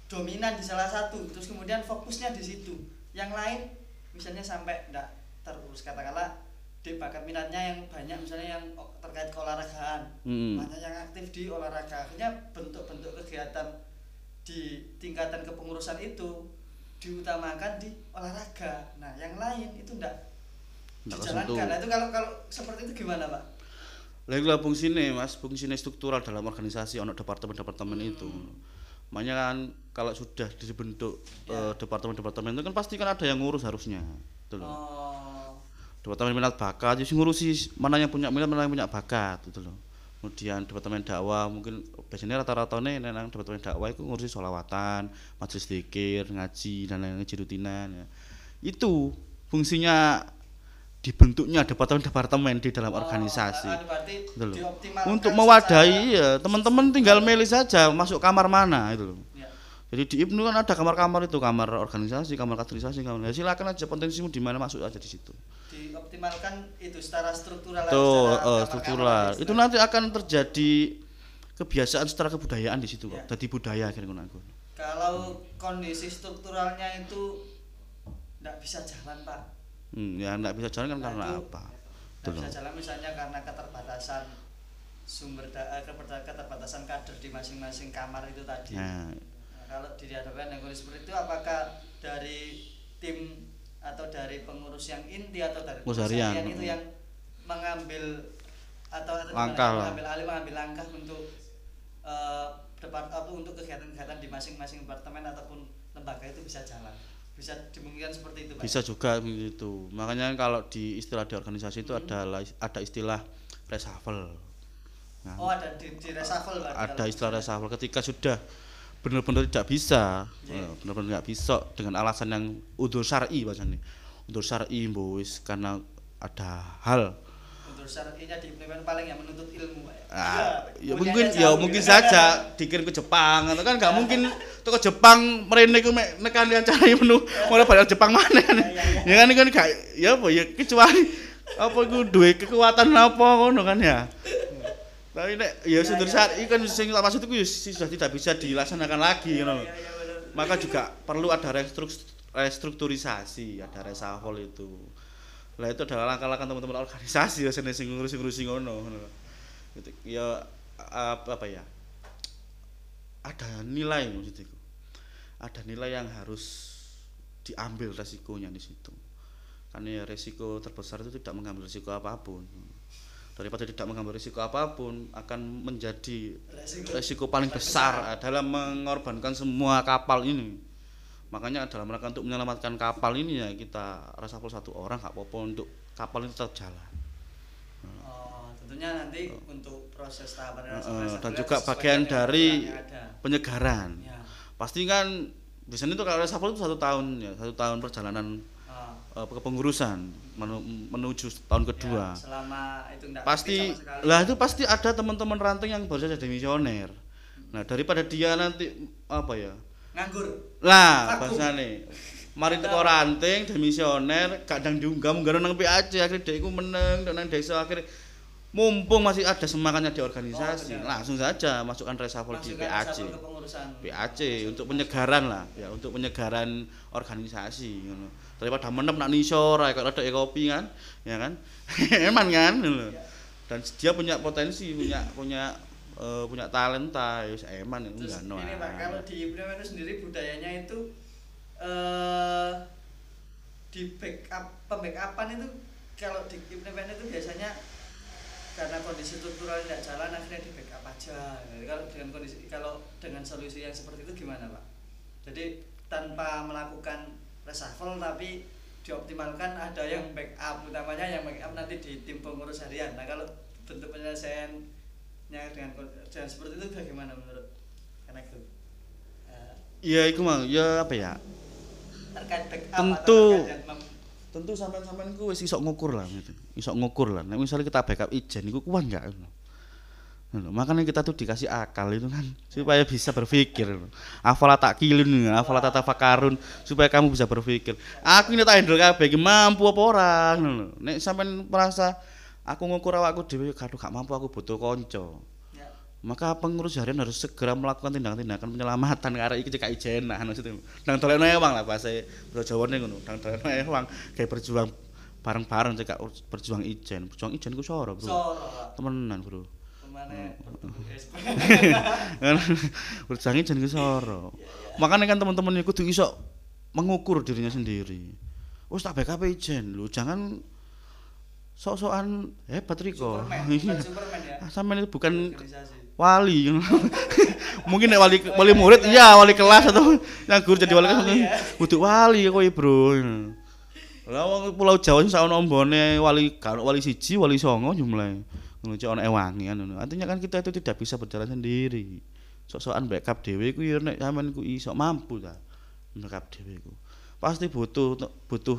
dominan di salah satu terus kemudian fokusnya di situ. Yang lain misalnya sampai tidak terurus katakanlah di bakat minatnya yang banyak misalnya yang terkait keolahragaan. Mm-mm. banyak yang aktif di olahraga. Akhirnya bentuk-bentuk kegiatan di tingkatan kepengurusan itu diutamakan di olahraga. Nah yang lain itu tidak Nggak dijalankan nah itu kalau kalau seperti itu gimana pak lagi lah fungsine mas fungsine struktural dalam organisasi ono departemen-departemen Hmm. itu makanya kan kalau sudah dibentuk Ya. eh, departemen-departemen itu kan pasti kan ada yang ngurus harusnya loh. oh departemen minat bakat jadi ngurusi mana yang punya minat mana yang punya bakat gitu loh kemudian departemen dakwah mungkin biasanya rata-rata nih nang departemen dakwah itu ngurusi sholawatan majelis zikir ngaji dan lain-lain rutinan ya. itu fungsinya dibentuknya departemen-departemen di dalam Oh, organisasi. anu berarti Gitu loh. Untuk mewadahi ya, teman-teman tinggal milih saja masuk kamar mana itu loh. Ya. Jadi di IPNU kan ada kamar-kamar itu, kamar organisasi, kamar kaderisasi, kamar. Ya, silakan aja potensimu di mana masuk aja di situ. dioptimalkan itu secara struktural Tuh, secara kamar-kamar struktural. itu. Itu nanti akan terjadi kebiasaan secara kebudayaan di situ kok. Ya. Jadi budaya aku. kalau kondisi strukturalnya itu tidak bisa jalan pak Hmm, ya enggak bisa jalan kan Nah, karena itu apa? tidak bisa jalan misalnya karena keterbatasan sumber daya keterbatasan kader di masing-masing kamar itu tadi. Nah, Nah, kalau dihadapkan dengan kondisi seperti itu apakah dari tim atau dari pengurus yang inti atau dari Pengurus harian. itu yang mengambil atau Langkah mengambil alih mengambil langkah untuk eh, depan apa untuk kegiatan-kegiatan di masing-masing departemen ataupun lembaga itu bisa jalan bisa dimungkinkan seperti itu Pak? bisa juga begitu. Makanya kalau di istilah di organisasi itu Hmm. ada ada istilah reshuffle. Nah, oh ada di, di reshuffle Pak, ada istilah reshuffle ketika sudah benar-benar tidak bisa Iya. eh, benar-benar nggak bisa dengan alasan yang udur syar'i bahasanya udur syar'i mbowis karena ada hal syar'inya diimplementasikan paling yang menuntut ilmu ya? Ah, ya Punyanya mungkin ya mungkin saja dikirim ke Jepang atau kan nggak mungkin tuh ke Jepang merene ku nekan cari menu. Mulai balik Jepang mana? Kan ya kan ini kan gak ya apa ya kecuali apa iku duwe kekuatan apa ngono kan ya. Tapi nek ya Ya, ya, saat ya. kan sing tak maksud iku ya sudah tidak bisa dilaksanakan lagi ngono Iya, iya, maka juga perlu ada restruk- restrukturisasi ada reshuffle itu lah itu adalah langkah-langkah teman-teman organisasi ya sing sing ngurusi-ngurusi ngono ngono. Gitu. ya apa, apa ya ada nilai maksudku ada nilai yang harus diambil resikonya di situ karena ya resiko terbesar itu tidak mengambil resiko apa pun daripada tidak mengambil resiko apa pun akan menjadi Resiko. resiko paling besar adalah mengorbankan semua kapal ini makanya dalam rangka untuk menyelamatkan kapal ini ya kita reshuffle satu orang nggak apa-apa untuk kapal itu tetap jalan. Oh, tentunya nanti untuk proses tahapan reshuffle dan juga bagian dari penyegaran. Ya. pasti kan biasanya itu kalau reshuffle itu satu tahun ya satu tahun perjalanan Oh, eh, kepengurusan menu- menuju tahun kedua. ya, selama itu enggak pasti lah itu pasti ada teman-teman ranting yang baru saja jadi misioner. Nah daripada dia nanti apa ya nganggur. lah bahasane mari teko ranting demisioner kadang diunggah munggah nang PAC akhirnya dia iku meneng dan nang desa akhirnya mumpung masih ada semangatnya di organisasi Oh, benar. langsung saja masukkan reshuffle di PAC. PAC untuk penyegaran lah ya untuk penyegaran organisasi ngono. daripada menep nak nisor kok ada kopi kan ya kan *laughs* eman kan ngono. Ya. dan dia punya potensi punya punya eh, punya talenta ya eman Terus enggak no ini Pak, kalau di itu sendiri budayanya itu eh di backup pembackupan itu kalau di Implement itu biasanya karena kondisi struktural tidak jalan akhirnya di backup aja. Jadi kalau dengan kondisi kalau dengan solusi yang seperti itu gimana Pak? Jadi tanpa melakukan reshuffle tapi dioptimalkan ada yang backup utamanya yang backup nanti di tim pengurus harian. Nah kalau bentuk penyelesaiannya dengan dengan seperti itu bagaimana menurut karena itu eh, ya iku mang ya apa ya terkait backup Tentu. terkait tentu sampean-sampean ku wis iso ngukur lah gitu. Iso ngukur lah. Nek misalnya kita backup ijen iku kuat enggak ngono. Ngono, Makanya kita tuh dikasih akal itu kan supaya bisa berpikir. Afala tak kilun, afala tata fakarun supaya kamu bisa berpikir. Aku ini tak handle kabeh mampu apa ora ngono. Nek sampean merasa aku ngukur awakku dhewe kado gak mampu aku butuh kanca. ya, Maka pengurus harian harus segera melakukan tindakan-tindakan penyelamatan karena iki cekak ijen nah maksudnya. Nang dolekno ewang lah bahasa basa Jawane ngono. Nang dolekno ewang kayak berjuang bareng-bareng cekak berjuang ijen. Berjuang ijen ku soro, Bro. soro Temenan, Bro. kemana *laughs* *laughs* berjuang ijen ku soro. Makanya kan teman-teman iku kudu iso mengukur dirinya sendiri. Wes tak backup ijen lho, jangan sok-sokan hebat Riko. Superman Iya. bukan Superman ya? Ah, itu bukan wali. *laughs* Mungkin nek wali wali murid iya wali kelas atau yang guru jadi wali kelas ya. butuh wali kowe bro. Lah wong pulau Jawa sing ono ombone wali kan wali siji wali songo jumlahe. Ngono cek ono ewangi ngono. Artinya kan kita itu tidak bisa berjalan sendiri. Sok-sokan backup dhewe ku ya nek sampean ku iso mampu ta backup dhewe ku pasti butuh butuh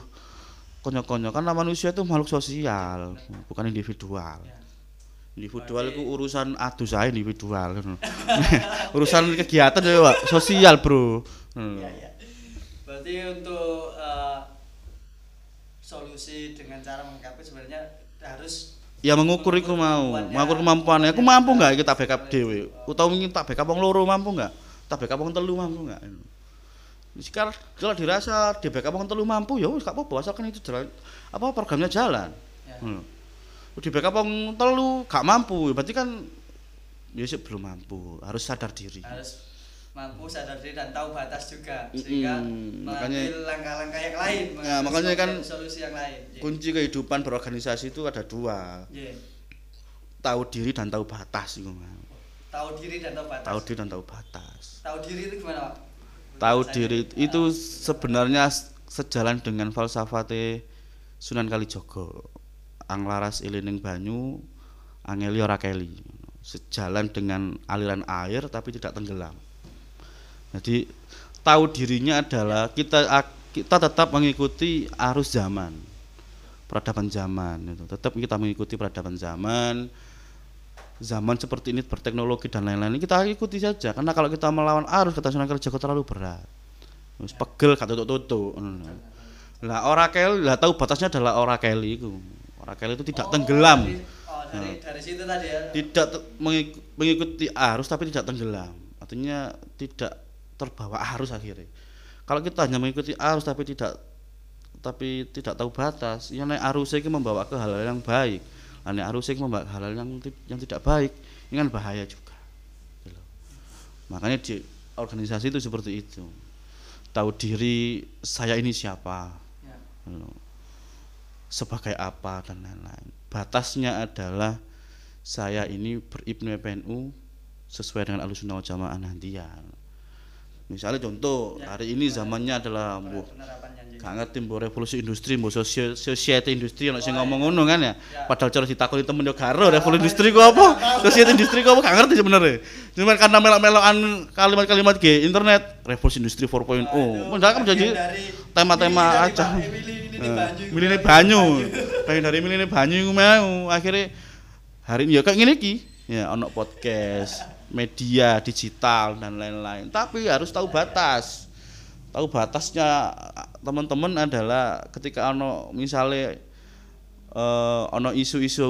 konyo-konyo karena manusia itu makhluk sosial bukan individual. Ya. individual itu urusan adu saya individual. *laughs* Urusan kegiatan ya Pak, sosial bro. Hmm. Iya, iya. Berarti untuk eh, solusi dengan cara mengkapi sebenarnya harus ya mengukur iku mau. kemampuannya. mengukur kemampuannya aku mampu nggak kita backup dewe utawa ingin tak backup wong loro mampu nggak? Tak backup wong telu mampu nggak sekarang kalau dirasa di backup wong telu mampu ya wis gak apa-apa asalkan itu jalan apa programnya jalan. Ya. Hmm. di backup wong telu gak mampu berarti kan ya sih belum mampu harus sadar diri. Harus mampu sadar diri dan tahu batas juga sehingga Makanya- mengambil langkah-langkah yang lain Ya, makanya kan solusi- yang lain. Iya. kunci kehidupan berorganisasi itu ada dua. Iya. tahu diri dan tahu batas itu tahu diri dan tahu batas. Tahu diri dan tahu batas. Tahu diri itu gimana pak tahu diri itu sebenarnya sejalan dengan falsafate Sunan Kalijogo anglaras ilining banyu angeli ora keli. Sejalan dengan aliran air tapi tidak tenggelam. Jadi tahu dirinya adalah kita kita tetap mengikuti arus zaman peradaban zaman itu. Tetap kita mengikuti peradaban zaman zaman seperti ini berteknologi dan lain-lain kita ikuti saja. Karena kalau kita melawan arus kata Sunan Kalijaga terlalu berat. Wis pegel gak tutuk-tutuk. Ngono. lah ora keli lah tahu batasnya adalah ora keli itu ora keli itu tidak Oh, tenggelam. dari, oh dari dari situ tadi ya? Tidak mengikuti arus tapi tidak tenggelam. Artinya tidak terbawa arus akhirnya. Kalau kita hanya mengikuti arus tapi tidak tapi tidak tahu batas ya nek arusnya itu membawa ke hal-hal yang baik Itu membawa ke hal-hal yang yang tidak baik ini kan bahaya juga Gitu makanya di organisasi itu seperti itu tahu diri saya ini siapa Ya. Gitu sebagai apa dan lain-lain. Batasnya adalah saya ini beribnu PNU sesuai dengan alusunah jamaah Nahdiyah. Misalnya contoh Ya, hari ini zamannya adalah jadi. gak ngerti mbuh revolusi industri, sosio- society industri ono sing Oh, ngomong iya. ngono kan ya. Ya. Padahal cara ditakoni temen yo garo revolusi industri ku apa? *laughs* Society industri ku apa gak ngerti sebenarnya. Cuman karena melok-melokan kalimat-kalimat G internet revolusi industri 4.0. Wah, itu Padahal kan dari tema-tema milih aja. Milih Eh, banyu. pengen dari milihnya banyu mau akhirnya hari ini ya kayak gini ki ya ono podcast media digital dan lain-lain. Tapi harus tahu batas. Tahu batasnya teman-teman adalah ketika ono misalnya eh ono isu-isu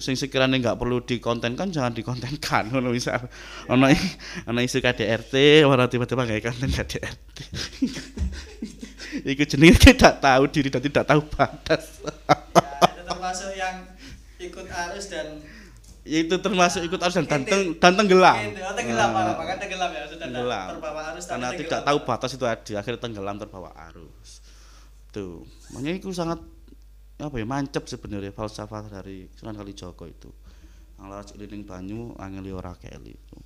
sing sekiranya nggak perlu dikontenkan jangan dikontenkan. *laughs* Ono misal ono ono isu KDRT orang tiba-tiba nggak konten KDRT *laughs* Iku jenenge tidak tahu diri dan tidak tahu batas. Ya, termasuk yang ikut arus dan Ya itu termasuk ikut arus dan dan, Inti- teng- dan tenggelam. Oh, tenggelam Nah, bahkan tenggelam ya sudah tenggelam. terbawa arus Karena tenggelam. tidak tahu batas itu ada, akhirnya tenggelam terbawa arus. Tuh, makanya itu sangat apa ya mancep sebenarnya falsafah dari Sunan Kalijogo itu. Anglaras ilining banyu angeli ora keli itu.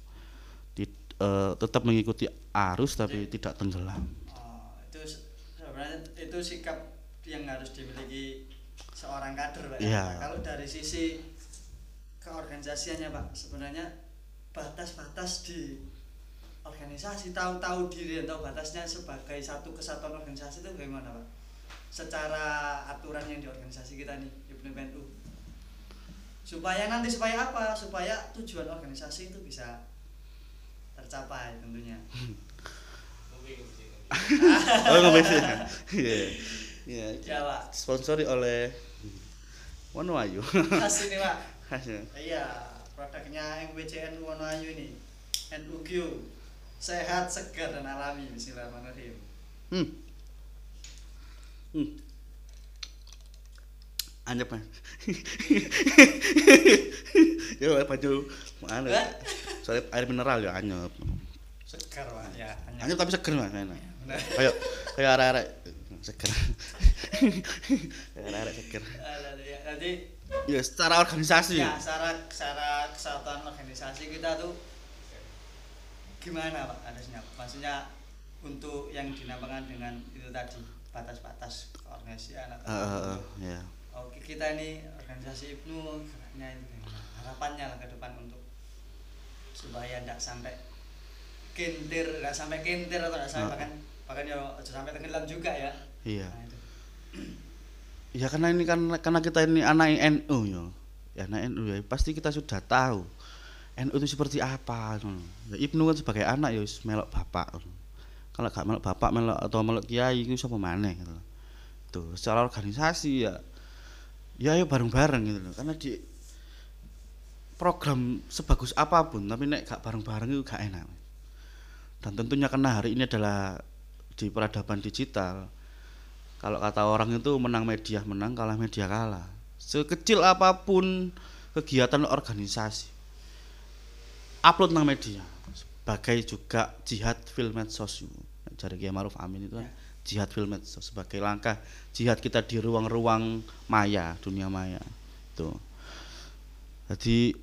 Di- eh, tetap mengikuti arus tapi tidak tenggelam. Oh, itu se- sebenarnya itu sikap yang harus dimiliki seorang kader Pak. Iya. Kalau dari sisi keorganisasiannya Pak, sebenarnya batas-batas di organisasi tahu-tahu diri dan tahu batasnya sebagai satu kesatuan organisasi itu bagaimana Pak? Secara aturan yang di organisasi kita nih Ibnu PNU. Supaya nanti supaya apa? Supaya tujuan organisasi itu bisa tercapai tentunya. Oh. Iya. Iya. Ya Pak. Sponsori oleh Wono Ayu. Khas ini Pak. Khasnya. Iya, produknya MWCN Wonoayu ini. NUQ. Sehat, segar dan alami. Bismillahirrahmanirrahim. Hmm. Hmm. Anyep mas. ya baju mana? Soalnya air mineral ya anyep. Segar Pak, ya. Anyep tapi seger mas enak. Benar. Kayak kayak arek-arek *laughs* kayak arek-arek seger. Eh, ya, secara organisasi. ya secara secara kesatuan organisasi kita tuh gimana Pak harusnya? Maksudnya untuk yang dinamakan dengan itu tadi batas-batas Eh, eh, eh, ya. Oke kita ini organisasi Ibnu geraknya itu gimana? harapannya lah ke depan untuk supaya tidak sampai kintir, nggak sampai kintir atau nggak sampai Ah. bahkan bahkan ya sampai tenggelam juga ya. Iya. Nah, itu. Ya karena ini kan karena kita ini anak NU ya. Ya anak NU ya pasti kita sudah tahu NU itu seperti apa ngono. Ya Ibnu kan sebagai anak ya melok bapak. ngono. Kalau gak melok bapak melok atau melok kiai itu sapa maneh gitu. Tuh, secara organisasi ya ya ayo bareng-bareng gitu loh. Karena di program sebagus apa pun tapi nek gak bareng-bareng itu gak enak. Dan tentunya karena hari ini adalah di peradaban digital. Kalau kata orang itu menang media menang, kalah media kalah. Sekecil apa pun kegiatan organisasi, upload nang media sebagai juga jihad film medsos itu. Dari Kiai Maruf Amin itu kan jihad film medsos sebagai langkah jihad kita di ruang-ruang maya, dunia maya. Tuh. Jadi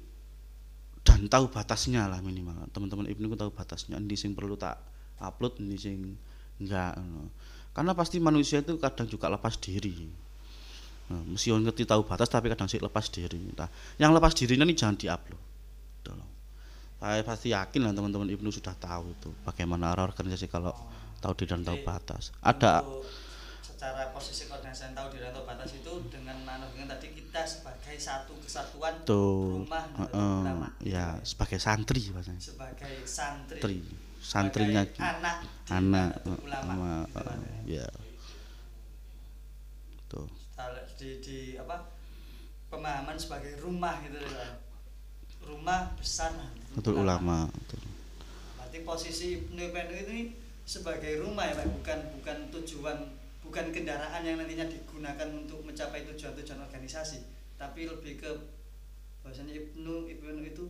dan tahu batasnya lah minimal. Teman-teman Ibnu tahu batasnya. Ini sing perlu tak upload, ini sing enggak. Karena pasti manusia itu kadang juga lepas diri. Nah, meskipun ngerti tahu batas tapi kadang sih lepas diri. Nah, yang lepas dirinya ini jangan diupload. Tolong. Saya pasti yakin lah teman-teman Ibnu sudah tahu itu bagaimana arah organisasi kalau tahu diri dan tahu batas. Ada secara posisi koordinasi yang tahu di atau batas itu dengan anu dengan tadi kita sebagai satu kesatuan tuh rumah heeh, Nahdlatul Ulama. ya sebagai santri bahasanya. sebagai santri Tri, santrinya anak anak Ulama sama gitu kan ya. Tuh. Di, di apa pemahaman sebagai rumah gitu rumah besar Betul ulama. Betul. berarti posisi Ibnu Ibnu ini sebagai rumah ya Pak bukan bukan tujuan bukan kendaraan yang nantinya digunakan untuk mencapai tujuan-tujuan organisasi tapi lebih ke bahwasanya Ibnu Ibnu itu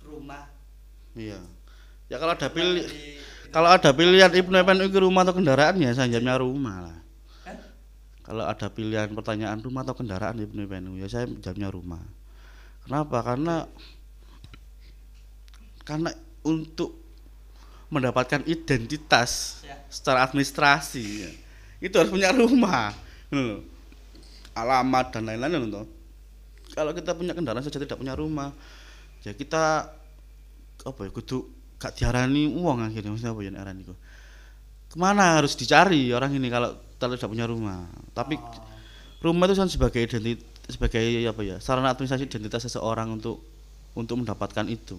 rumah Iya. Ya kalau ada pilih Mandiri, gitu. kalau ada pilihan Ibnu Ibnu ke rumah atau kendaraan ya saya jawabnya rumah lah. Hah? Kalau ada pilihan pertanyaan rumah atau kendaraan Ibnu Ibnu ya saya jawabnya rumah. Kenapa? Karena karena untuk mendapatkan identitas ya secara administrasi ya, itu harus punya rumah alamat dan lain-lain loh kalau kita punya kendaraan saja tidak punya rumah ya kita apa ya kudu gak diarani uang akhirnya. Maksudnya apa ya nek aran iku? Ke mana harus dicari orang ini kalau tidak punya rumah? Tapi Oh, rumah itu kan sebagai identitas sebagai apa ya sarana administrasi identitas seseorang untuk untuk mendapatkan itu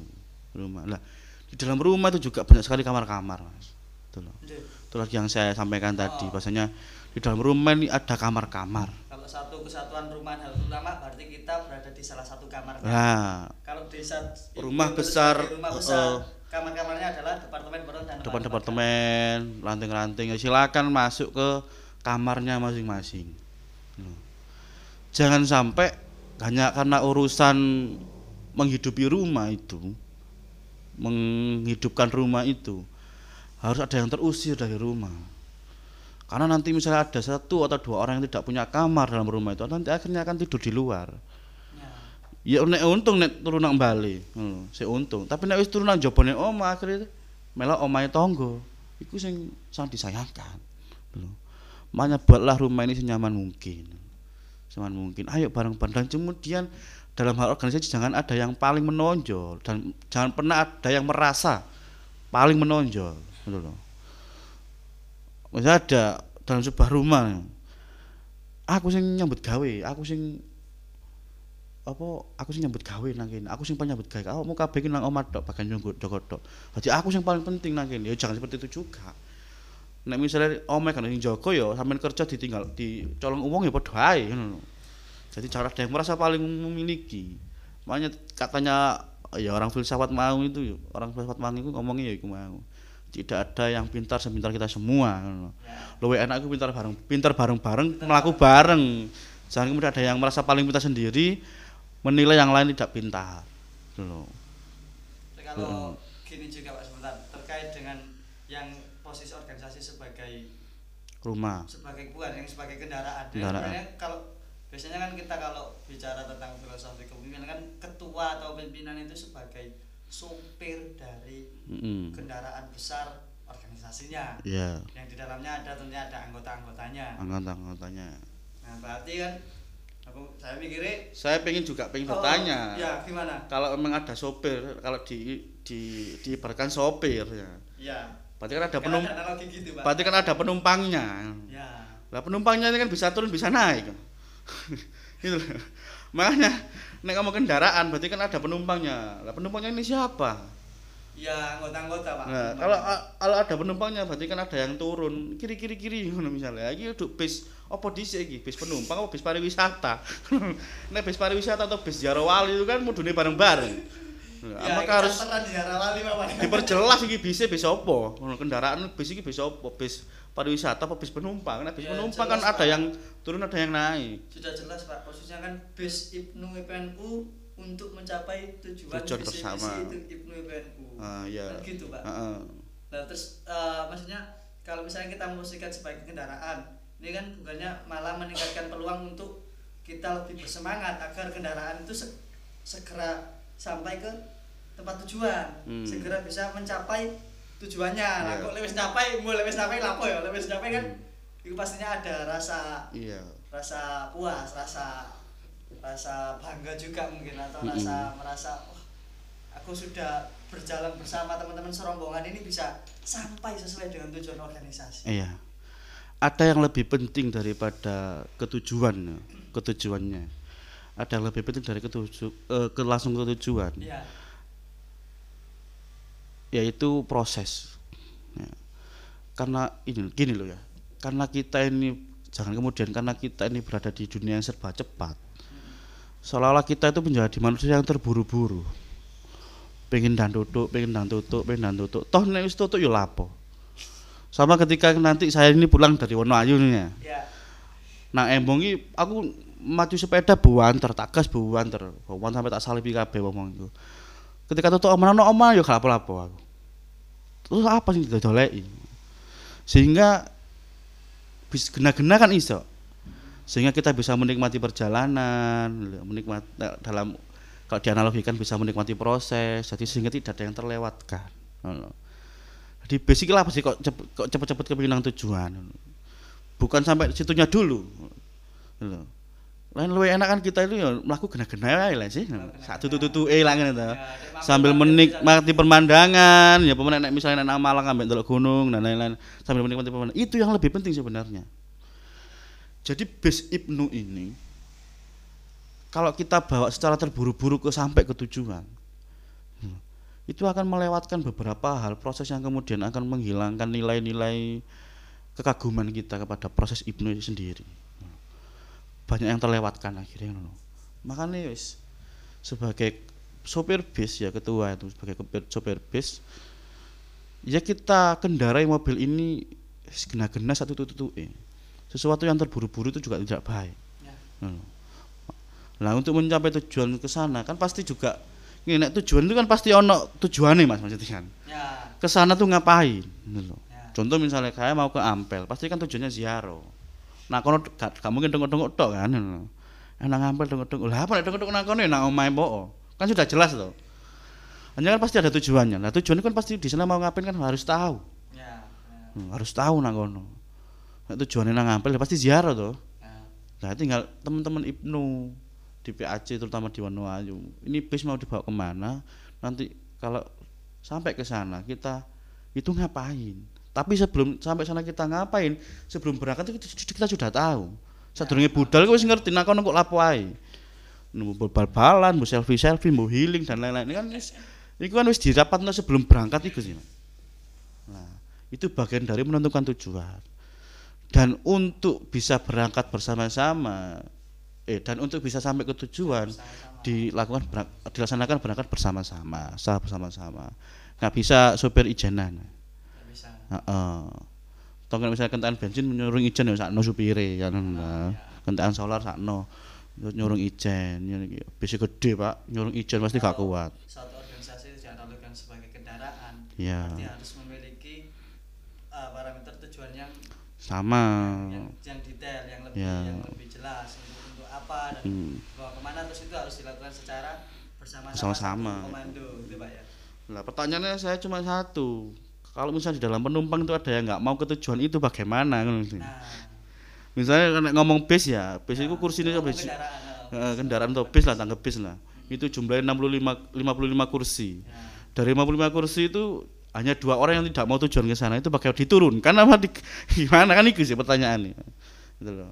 rumah. Lah di dalam rumah itu juga banyak sekali kamar-kamar mas. Itu loh. Nggih. itu lagi yang saya sampaikan tadi Oh. bahasanya di dalam rumah ini ada kamar-kamar. Kalau satu kesatuan rumah Nahdlatul Ulama berarti kita berada di salah satu kamar. Nah. Kalau desa Rumah besar, rumah besar. uh. Kamar-kamarnya adalah departemen baru dan depan departemen ranting-ranting. Ya silakan masuk ke kamarnya masing-masing. Jangan sampai hanya karena urusan menghidupi rumah itu menghidupkan rumah itu harus ada yang terusir dari rumah. Karena nanti misalnya ada satu atau dua orang yang tidak punya kamar dalam rumah itu nanti akhirnya akan tidur di luar Ya. nek untung nek turun nang Bali. Ngono sik untung. Tapi nek wis turun nang jabone omah akhirnya melok omahe tangga. Iku sing sangat disayangkan. Lho makanya buatlah rumah ini senyaman mungkin. Senyaman mungkin. Ayo bareng-bareng. Dan kemudian dalam hal organisasi jangan ada yang paling menonjol. Dan jangan pernah ada yang merasa paling menonjol. Gitu loh. Misalnya ada dalam sebuah rumah. Aku sing nyambut gawe aku sing apa aku sing nyambut gawe nang kene. Aku sing penyambut gawe. Kamu kabeh iki nang omah tok bagian nyunggu Joko tok dadi aku sing paling penting nang kene. Ya jangan seperti itu juga. Nek misalnya omah kan sing jaga ya sampean kerja ditinggal dicolong uang ya padha ae ngono jadi cara yang merasa paling memiliki. Makanya katanya ya orang filsafat mau itu orang filsafat mau itu ngomongnya ya iku mau. Tidak ada yang pintar sepintar kita semua luwe enak aku pintar bareng pintar bareng-bareng melaku bareng. Jangan kemudian ada yang merasa paling pintar sendiri menilai yang lain tidak pintar Tapi kalau gini juga Pak sebentar terkait dengan yang posisi organisasi sebagai rumah sebagai bukan yang sebagai kendaraan. Kendaraan. sebenarnya kalau biasanya kan kita kalau bicara tentang filosofi kepemimpinan kan ketua atau pimpinan itu sebagai supir dari Mm-mm. kendaraan besar organisasinya. ya Yang di dalamnya ada tentunya ada anggota-anggotanya. anggota-anggotanya Nah, berarti kan aku saya mikirnya saya pengen juga pengen oh, bertanya Ya, gimana? kalau memang ada sopir kalau di di diibaratkan sopir ya Ya. berarti kan ada Kan penum ada analogi gitu, Pak. berarti kan ada penumpangnya Ya. lah penumpangnya ini kan bisa turun bisa naik *laughs* itu loh. makanya nek ngomong kendaraan berarti kan ada penumpangnya lah penumpangnya ini siapa ya anggota-anggota pak. Nah, kalau kalau ada penumpangnya berarti kan ada yang turun. Kiri kiri kiri misalnya. Iki duduk bis apa dhisik iki? Bis penumpang apa bis pariwisata? *laughs* Nek bis pariwisata atau bis Jarawali itu kan mudune bareng-bareng. Nah, ya, apakah harus Jarawali pak diperjelas iki *laughs* bis bis apa? Kendaraan bis iki bis apa? Bis pariwisata apa bis penumpang? Nah bis Ya, penumpang kan jelas, ada Pak. yang turun ada yang naik. Sudah jelas pak. Posisinya kan bis Ibnu IPNU untuk mencapai tujuan, Tujuan visi bersama. itu Ibnu IPNU iya kan gitu pak Heeh. nah terus eh, maksudnya kalau misalnya kita memposisikan sebagai kendaraan ini kan bukannya malah meningkatkan peluang untuk kita lebih bersemangat agar kendaraan itu se- segera sampai ke tempat tujuan Hmm. segera bisa mencapai tujuannya lah Iya. kok lewis capai mau lewis capai lapo ya lewis capai kan Hmm. itu pastinya ada rasa iya rasa puas rasa rasa bangga juga mungkin atau Mm-mm. rasa merasa wah aku sudah berjalan bersama teman-teman serombongan ini bisa sampai sesuai dengan tujuan organisasi. Iya. Ada yang lebih penting daripada ketujuan ketujuannya. Ada yang lebih penting dari ketuju eh, ke langsung ke tujuan. Iya. Yaitu proses Ya. karena ini gini loh ya. Karena kita ini jangan kemudian karena kita ini berada di dunia yang serba cepat seolah-olah kita itu menjadi manusia yang terburu-buru pengen dan tutup pengen dan tutup pengen dan tutup toh nek wis tutup yo lapo sama ketika nanti saya ini pulang dari Wonoayu nih ya Nah embong aku maju sepeda buanter, tak gas buanter. Buan sampai tak salipi kabeh ngomong itu. Ketika tutuk omah ono omah ya gak lapo-lapo aku. Terus apa sih didoleki? Sehingga bis gena-gena kan iso. Sehingga kita bisa menikmati perjalanan, menikmati dalam kalau dianalogikan bisa menikmati proses, jadi sehingga tidak ada yang terlewatkan. Jadi basic lah pasti kok cepet kok cepet-cepet kepinang tujuan. Bukan sampai situnya dulu. Lain luwih enak kan kita itu ya mlaku gena-gena ae lah sih. Sak tutu-tutuke lah ngene to. Ya, Dek, Sambil mampir- menikmati pemandangan, ya nek misalnya nang Malang ndelok gunung dan lain-lain sambil menikmati pemandangan. Itu yang lebih penting sebenarnya. Jadi base Ibnu ini kalau kita bawa secara terburu-buru ke sampai ke tujuan itu akan melewatkan beberapa hal. Proses yang kemudian akan menghilangkan nilai-nilai kekaguman kita kepada proses Ibnu itu sendiri. Banyak yang terlewatkan akhirnya makanya wis sebagai sopir bis ya ketua itu sebagai sopir bis ya kita kendarai mobil ini gena-gena satu tutu sesuatu yang terburu-buru itu juga tidak baik Ya. Nah untuk mencapai tujuan ke sana kan pasti juga ini nek tujuan itu kan pasti ono tujuannya mas maksudnya kan ya ke sana tuh ngapain gitu loh. ya Contoh misalnya kayak mau ke Ampel, pasti kan tujuannya ziarah. Nah, kono gak, gak mungkin dengok-dengok tok kan. ngono. Eh, Ampel dengok-dengok. Lah apa nek dengok-dengok nang kono ya nang omahe mbok. Kan sudah jelas tuh. Hanya kan pasti ada tujuannya. Nah, tujuannya kan pasti di sana mau ngapain kan harus tahu. ya ya, Hmm, harus tahu nang kono. Tujuannya nang Ampel ya pasti ziarah tuh. ya. Nah, tinggal teman-teman Ibnu di PAC terutama di Wonoayu. Ini bis mau dibawa ke mana? Nanti kalau sampai ke sana kita itu ngapain? Tapi sebelum sampai sana kita ngapain? Sebelum berangkat itu kita sudah tahu. Sadurunge budal kok wis ngerti nak kono kok lapo ae. Nu bal-balan, bu selfie-selfie, bu healing dan lain-lain. Ini kan iku kan wis dirapatno sebelum berangkat iku sih. Nah, itu bagian dari menentukan tujuan dan untuk bisa berangkat bersama-sama eh dan untuk bisa sampai ke tujuan dilakukan berang- dilaksanakan berangkat bersama-sama secara bersama-sama. Nggak bisa sopir ijenan. Nggak bisa. Toh kan misalnya kentaan bensin nyurung ijen ya sakno supire ya nah. kentaan solar sakno. Nyurung ijen ya bisi gede Pak. Nyurung ijen pasti gak kuat. suatu organisasi dianalogikan sebagai kendaraan Iya. berarti harus memiliki uh, parameter tujuan yang sama yang, yang detail yang lebih Ya. yang lebih jelas untuk untuk apa dan Hmm. bawa ke mana terus itu harus dilakukan secara bersama-sama satu komando gitu pak ya Lah pertanyaannya saya cuma satu. Kalau misalnya di dalam penumpang itu ada yang nggak mau ke tujuan itu bagaimana? Ngono sih. nah Misalnya kan ngomong bis ya, bis itu kursinya bis kendaraan eh, kendaraan atau bis lah, tanggap bis lah. Itu jumlahnya 65 55 kursi. ya. Dari 55 kursi itu hanya dua orang yang tidak mau tujuan ke sana itu bakal diturunkan apa di, *laughs* gimana? Kan itu sih pertanyaannya. Gitu loh.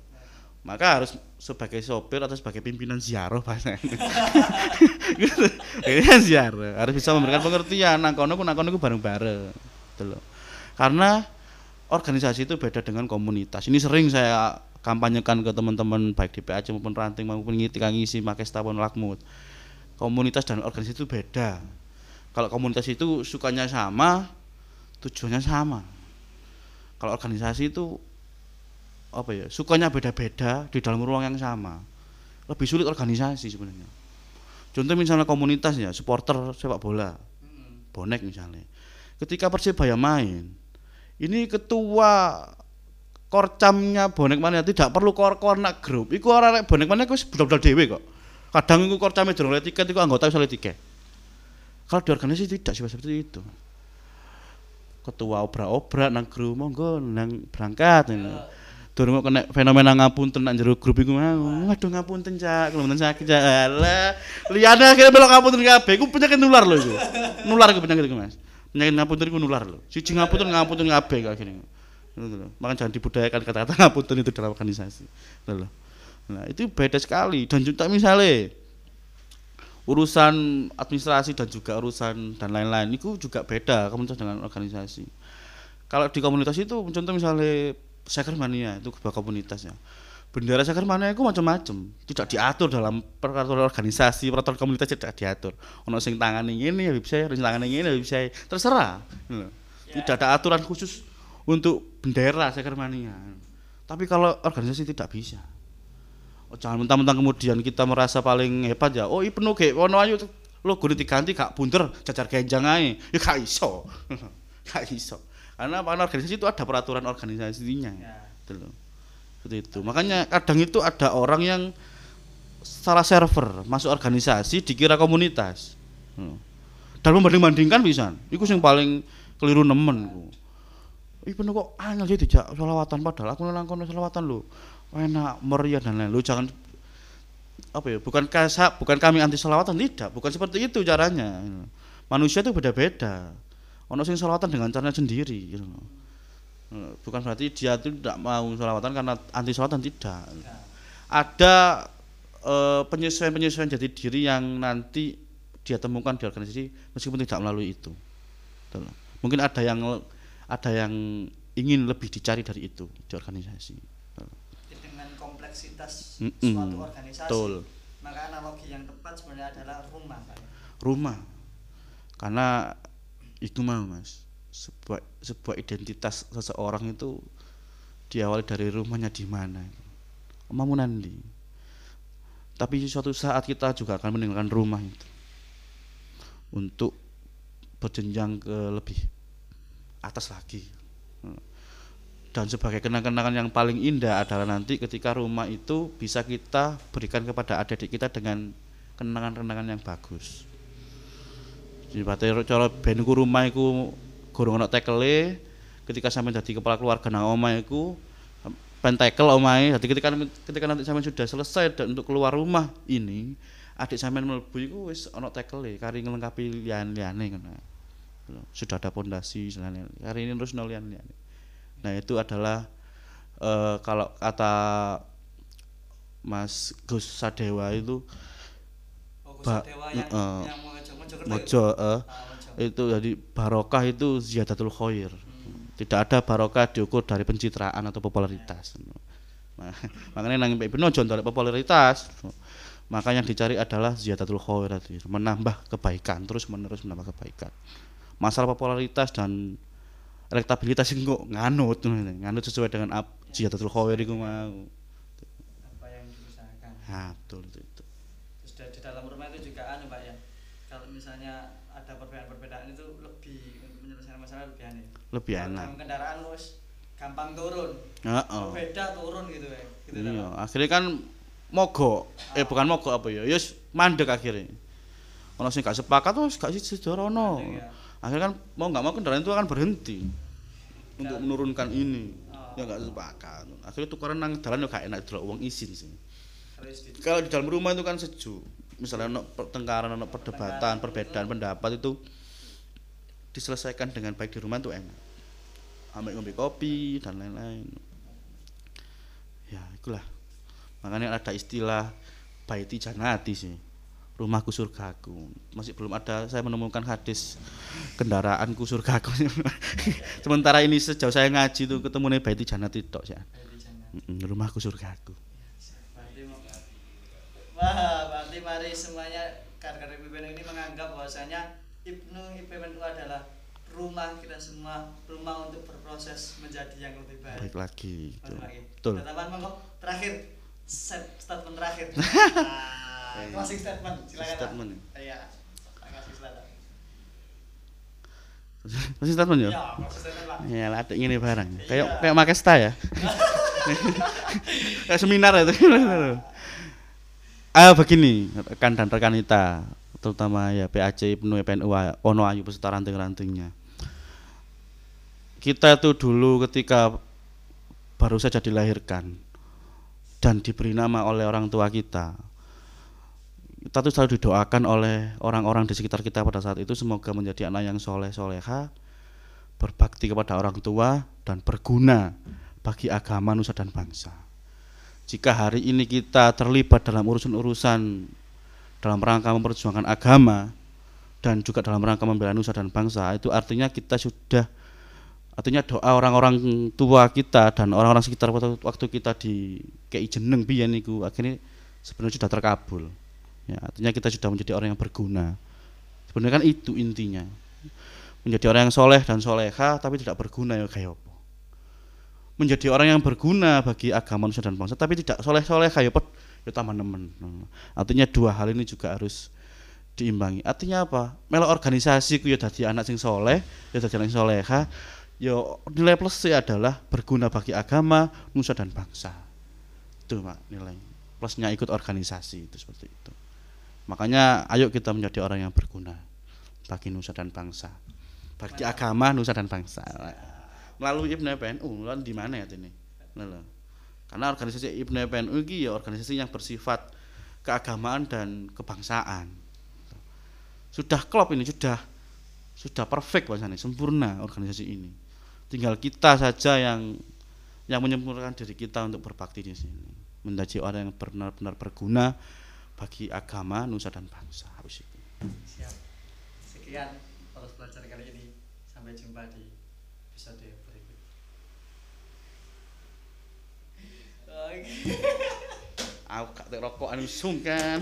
maka harus sebagai sopir atau sebagai pimpinan ziarah bahasa *laughs* gitu. Ziarah. Harus bisa memberikan pengertian. Nang kono ku nang kono ku bareng-bareng. Gitu loh. Karena organisasi itu beda dengan komunitas. Ini sering saya kampanyekan ke teman-teman baik di PAC maupun ranting maupun ngisi ngisi makesta pun lakmut. Komunitas dan organisasi itu beda kalau komunitas itu sukanya sama tujuannya sama. Kalau organisasi itu apa ya sukanya beda-beda di dalam ruang yang sama. Lebih sulit organisasi sebenarnya. Contoh misalnya komunitas ya supporter sepak bola. Bonek misalnya. Ketika persibaya main ini ketua korcamnya bonek mana tidak perlu kor kornak grup. Iku orang bonek mana iku budal-budal dewe kok. Kadang iku korcamnya durung tiket iku anggota bisa tiket kalau di organisasi tidak sih seperti itu. Ketua obra-obra nang grup monggo nang berangkat ini durung kena fenomena ngapunten nang jero grup iku mau. Waduh ngapunten cak. Kelemeten sakit cak. Alah. Liyane akhirnya belok ngapunten kabeh. Iku penyakit nular lho iku. Nular iku penyakit iku Mas. Penyakit ngapunten iku nular lho. Siji ngapunten ngapunten kabeh akhirnya. Makanya jangan dibudayakan kata-kata ngapunten itu dalam organisasi. Loh. Nah, itu beda sekali. Dan juga misalnya urusan administrasi dan juga urusan dan lain-lain itu juga beda komunitas dengan organisasi. Kalau di komunitas itu contoh misalnya Sakermania itu sebuah komunitas ya. Bendera Sakermania itu macam-macam, tidak diatur dalam peraturan organisasi, peraturan komunitas tidak diatur. Ono sing tangane ngene ya bisa, sing tangane ngene ya bisa, terserah. Gitu loh. Tidak ada aturan khusus untuk bendera Sakermania. Tapi kalau organisasi tidak bisa. Oh, jangan mentang-mentang kemudian kita merasa paling hebat ya. Oh, ini penuh kayak ono ayu lo gue diganti gak bunder jajar genjang aja ya gak iso. *laughs* Gak iso. Karena apa? Organisasi itu ada peraturan organisasinya. Ya. gitu loh. Seperti itu. Makanya kadang itu ada orang yang salah server masuk organisasi dikira komunitas. Hmm. dan membanding-bandingkan bisa. Itu yang paling keliru nemen ku. Penuh kok angel sih dijak selawatan padahal. Aku nang kono selawatan lho. Enak, meriah dan lain. Lu jangan apa ya? Bukan kasa, bukan kami anti selawatan tidak, bukan seperti itu caranya. Manusia itu beda-beda. Ono sing selawatan dengan caranya sendiri gitu. Bukan berarti dia itu tidak mau selawatan karena anti selawatan tidak. Ada eh, penyesuaian-penyesuaian jati diri yang nanti dia temukan di organisasi meskipun tidak melalui itu. Gitu. Mungkin ada yang ada yang ingin lebih dicari dari itu di organisasi. Kompleksitas Mm-mm. suatu organisasi Betul. maka analogi yang tepat sebenarnya adalah rumah Pak. Rumah. Karena itu mau Mas. Sebuah sebuah identitas seseorang itu diawali dari rumahnya di mana. Omamu nanti. Tapi suatu saat kita juga akan meninggalkan rumah itu. Untuk berjenjang ke lebih atas lagi. Dan sebagai kenang-kenangan yang paling indah adalah nanti ketika rumah itu bisa kita berikan kepada adik-adik kita dengan kenangan-kenangan yang bagus. Jadi berarti cara ben iku rumah iku gorong tekele, ketika sampai jadi kepala keluarga nang omah iku pen tekel omahe. Jadi ketika ketika nanti sampai sudah selesai dan untuk keluar rumah ini, adik sampean mlebu iku wis ana tekele, kari ngelengkapi lian-liane ngono. Sudah ada pondasi dan. Kari ini terus no lian-liane. Nah, itu adalah eh, kalau kata Mas Gus Sadewa itu Oh, yang eh, yang mojo Ah, mojo. itu jadi barokah itu ziyadatul khair. Tidak ada barokah diukur dari pencitraan atau popularitas. Nah, *laughs* makanya nang Ibnu ndelok popularitas. Maka yang dicari adalah ziyadatul khair menambah kebaikan, terus menerus menambah kebaikan. Masalah popularitas dan elektabilitas sing kok nganut nganut sesuai dengan ap ziyadatul khair iku mau. apa yang diusahakan Nah, betul itu. itu. terus di dalam rumah itu juga anu pak ya kalau misalnya ada perbedaan-perbedaan itu lebih menyelesaikan masalah lebih aneh Lebih Kalau enak. kendaraan wis gampang turun Heeh. beda turun gitu ya gitu Iya, akhirnya kan mogok. Eh bukan mogok apa ya? Ya wis mandek akhirnya. Ono sing gak sepakat wis gak siji sedorono. Ya. Akhirnya kan mau nggak mau kendaraan itu akan berhenti untuk menurunkan ini. Oh. Ya gak sepakat. Akhirnya tukaran nang dalan ya gak enak delok wong izin sih. Kalau di dalam rumah itu kan sejuk. Misalnya ono pertengkaran, ono perdebatan, perbedaan pendapat itu diselesaikan dengan baik di rumah itu enak. Ambil ngombe kopi dan lain-lain. Ya, itulah makanya ada istilah baiti janati sih rumahku surgaku. Masih belum ada saya menemukan hadis kendaraanku surgaku. *laughs* Sementara ini sejauh saya ngaji tuh ketemu nih baiti Baiti jangan. Mm-mm, rumahku surgaku. Wah, berarti mari semuanya kader-kader IPBNU ini menganggap bahwasanya Ibnu IPBNU adalah rumah kita semua, rumah untuk berproses menjadi yang lebih baik. baik lagi betul. terakhir set- statement terakhir. *laughs* Nah, closing statement, silakan. Statement. Iya. Makasih silakan. masih statement ya Ya, closing statement, ya lah ada ini barang kayak Iya. kayak makesta ya *laughs* kayak seminar itu ah begini rekan dan rekan kita terutama ya PAC Ibnu PNU Ono Ayu beserta ranting-rantingnya kita itu dulu ketika baru saja dilahirkan dan diberi nama oleh orang tua kita. Kita tuh selalu didoakan oleh orang-orang di sekitar kita pada saat itu semoga menjadi anak yang soleh soleha berbakti kepada orang tua dan berguna bagi agama nusa dan bangsa. Jika hari ini kita terlibat dalam urusan-urusan dalam rangka memperjuangkan agama dan juga dalam rangka membela nusa dan bangsa itu artinya kita sudah artinya doa orang-orang tua kita dan orang-orang sekitar waktu, kita di kei jeneng biyen niku akhirnya sebenarnya sudah terkabul. Ya artinya kita sudah menjadi orang yang berguna. Sebenarnya kan itu intinya. Menjadi orang yang soleh dan soleha tapi tidak berguna ya kayak apa? Menjadi orang yang berguna bagi agama nusa dan bangsa tapi tidak soleh soleh kayak apa ya tambah nemen. Nah, artinya dua hal ini juga harus diimbangi. Artinya apa? Melo organisasi ku ya dadi anak sing soleh ya dadi anak sing soleha ya nilai plusnya adalah berguna bagi agama nusa dan bangsa. Itu pak nilai plusnya ikut organisasi itu seperti itu. Makanya ayo kita menjadi orang yang berguna bagi nusa dan bangsa. Bagi agama nusa dan bangsa. Melalui IPNU PNU lalu di mana ya ini? Lalu. karena organisasi IPNU PNU ini ya organisasi yang bersifat keagamaan dan kebangsaan. Sudah klop ini sudah sudah perfect bahasanya sempurna organisasi ini tinggal kita saja yang yang menyempurnakan diri kita untuk berbakti di sini menjadi orang yang benar-benar berguna bagi agama nusa dan bangsa Habis itu. Siap. Sekian poros belajar kali ini. Sampai jumpa di episode berikut. Oke. aku gak rokok anu sungkan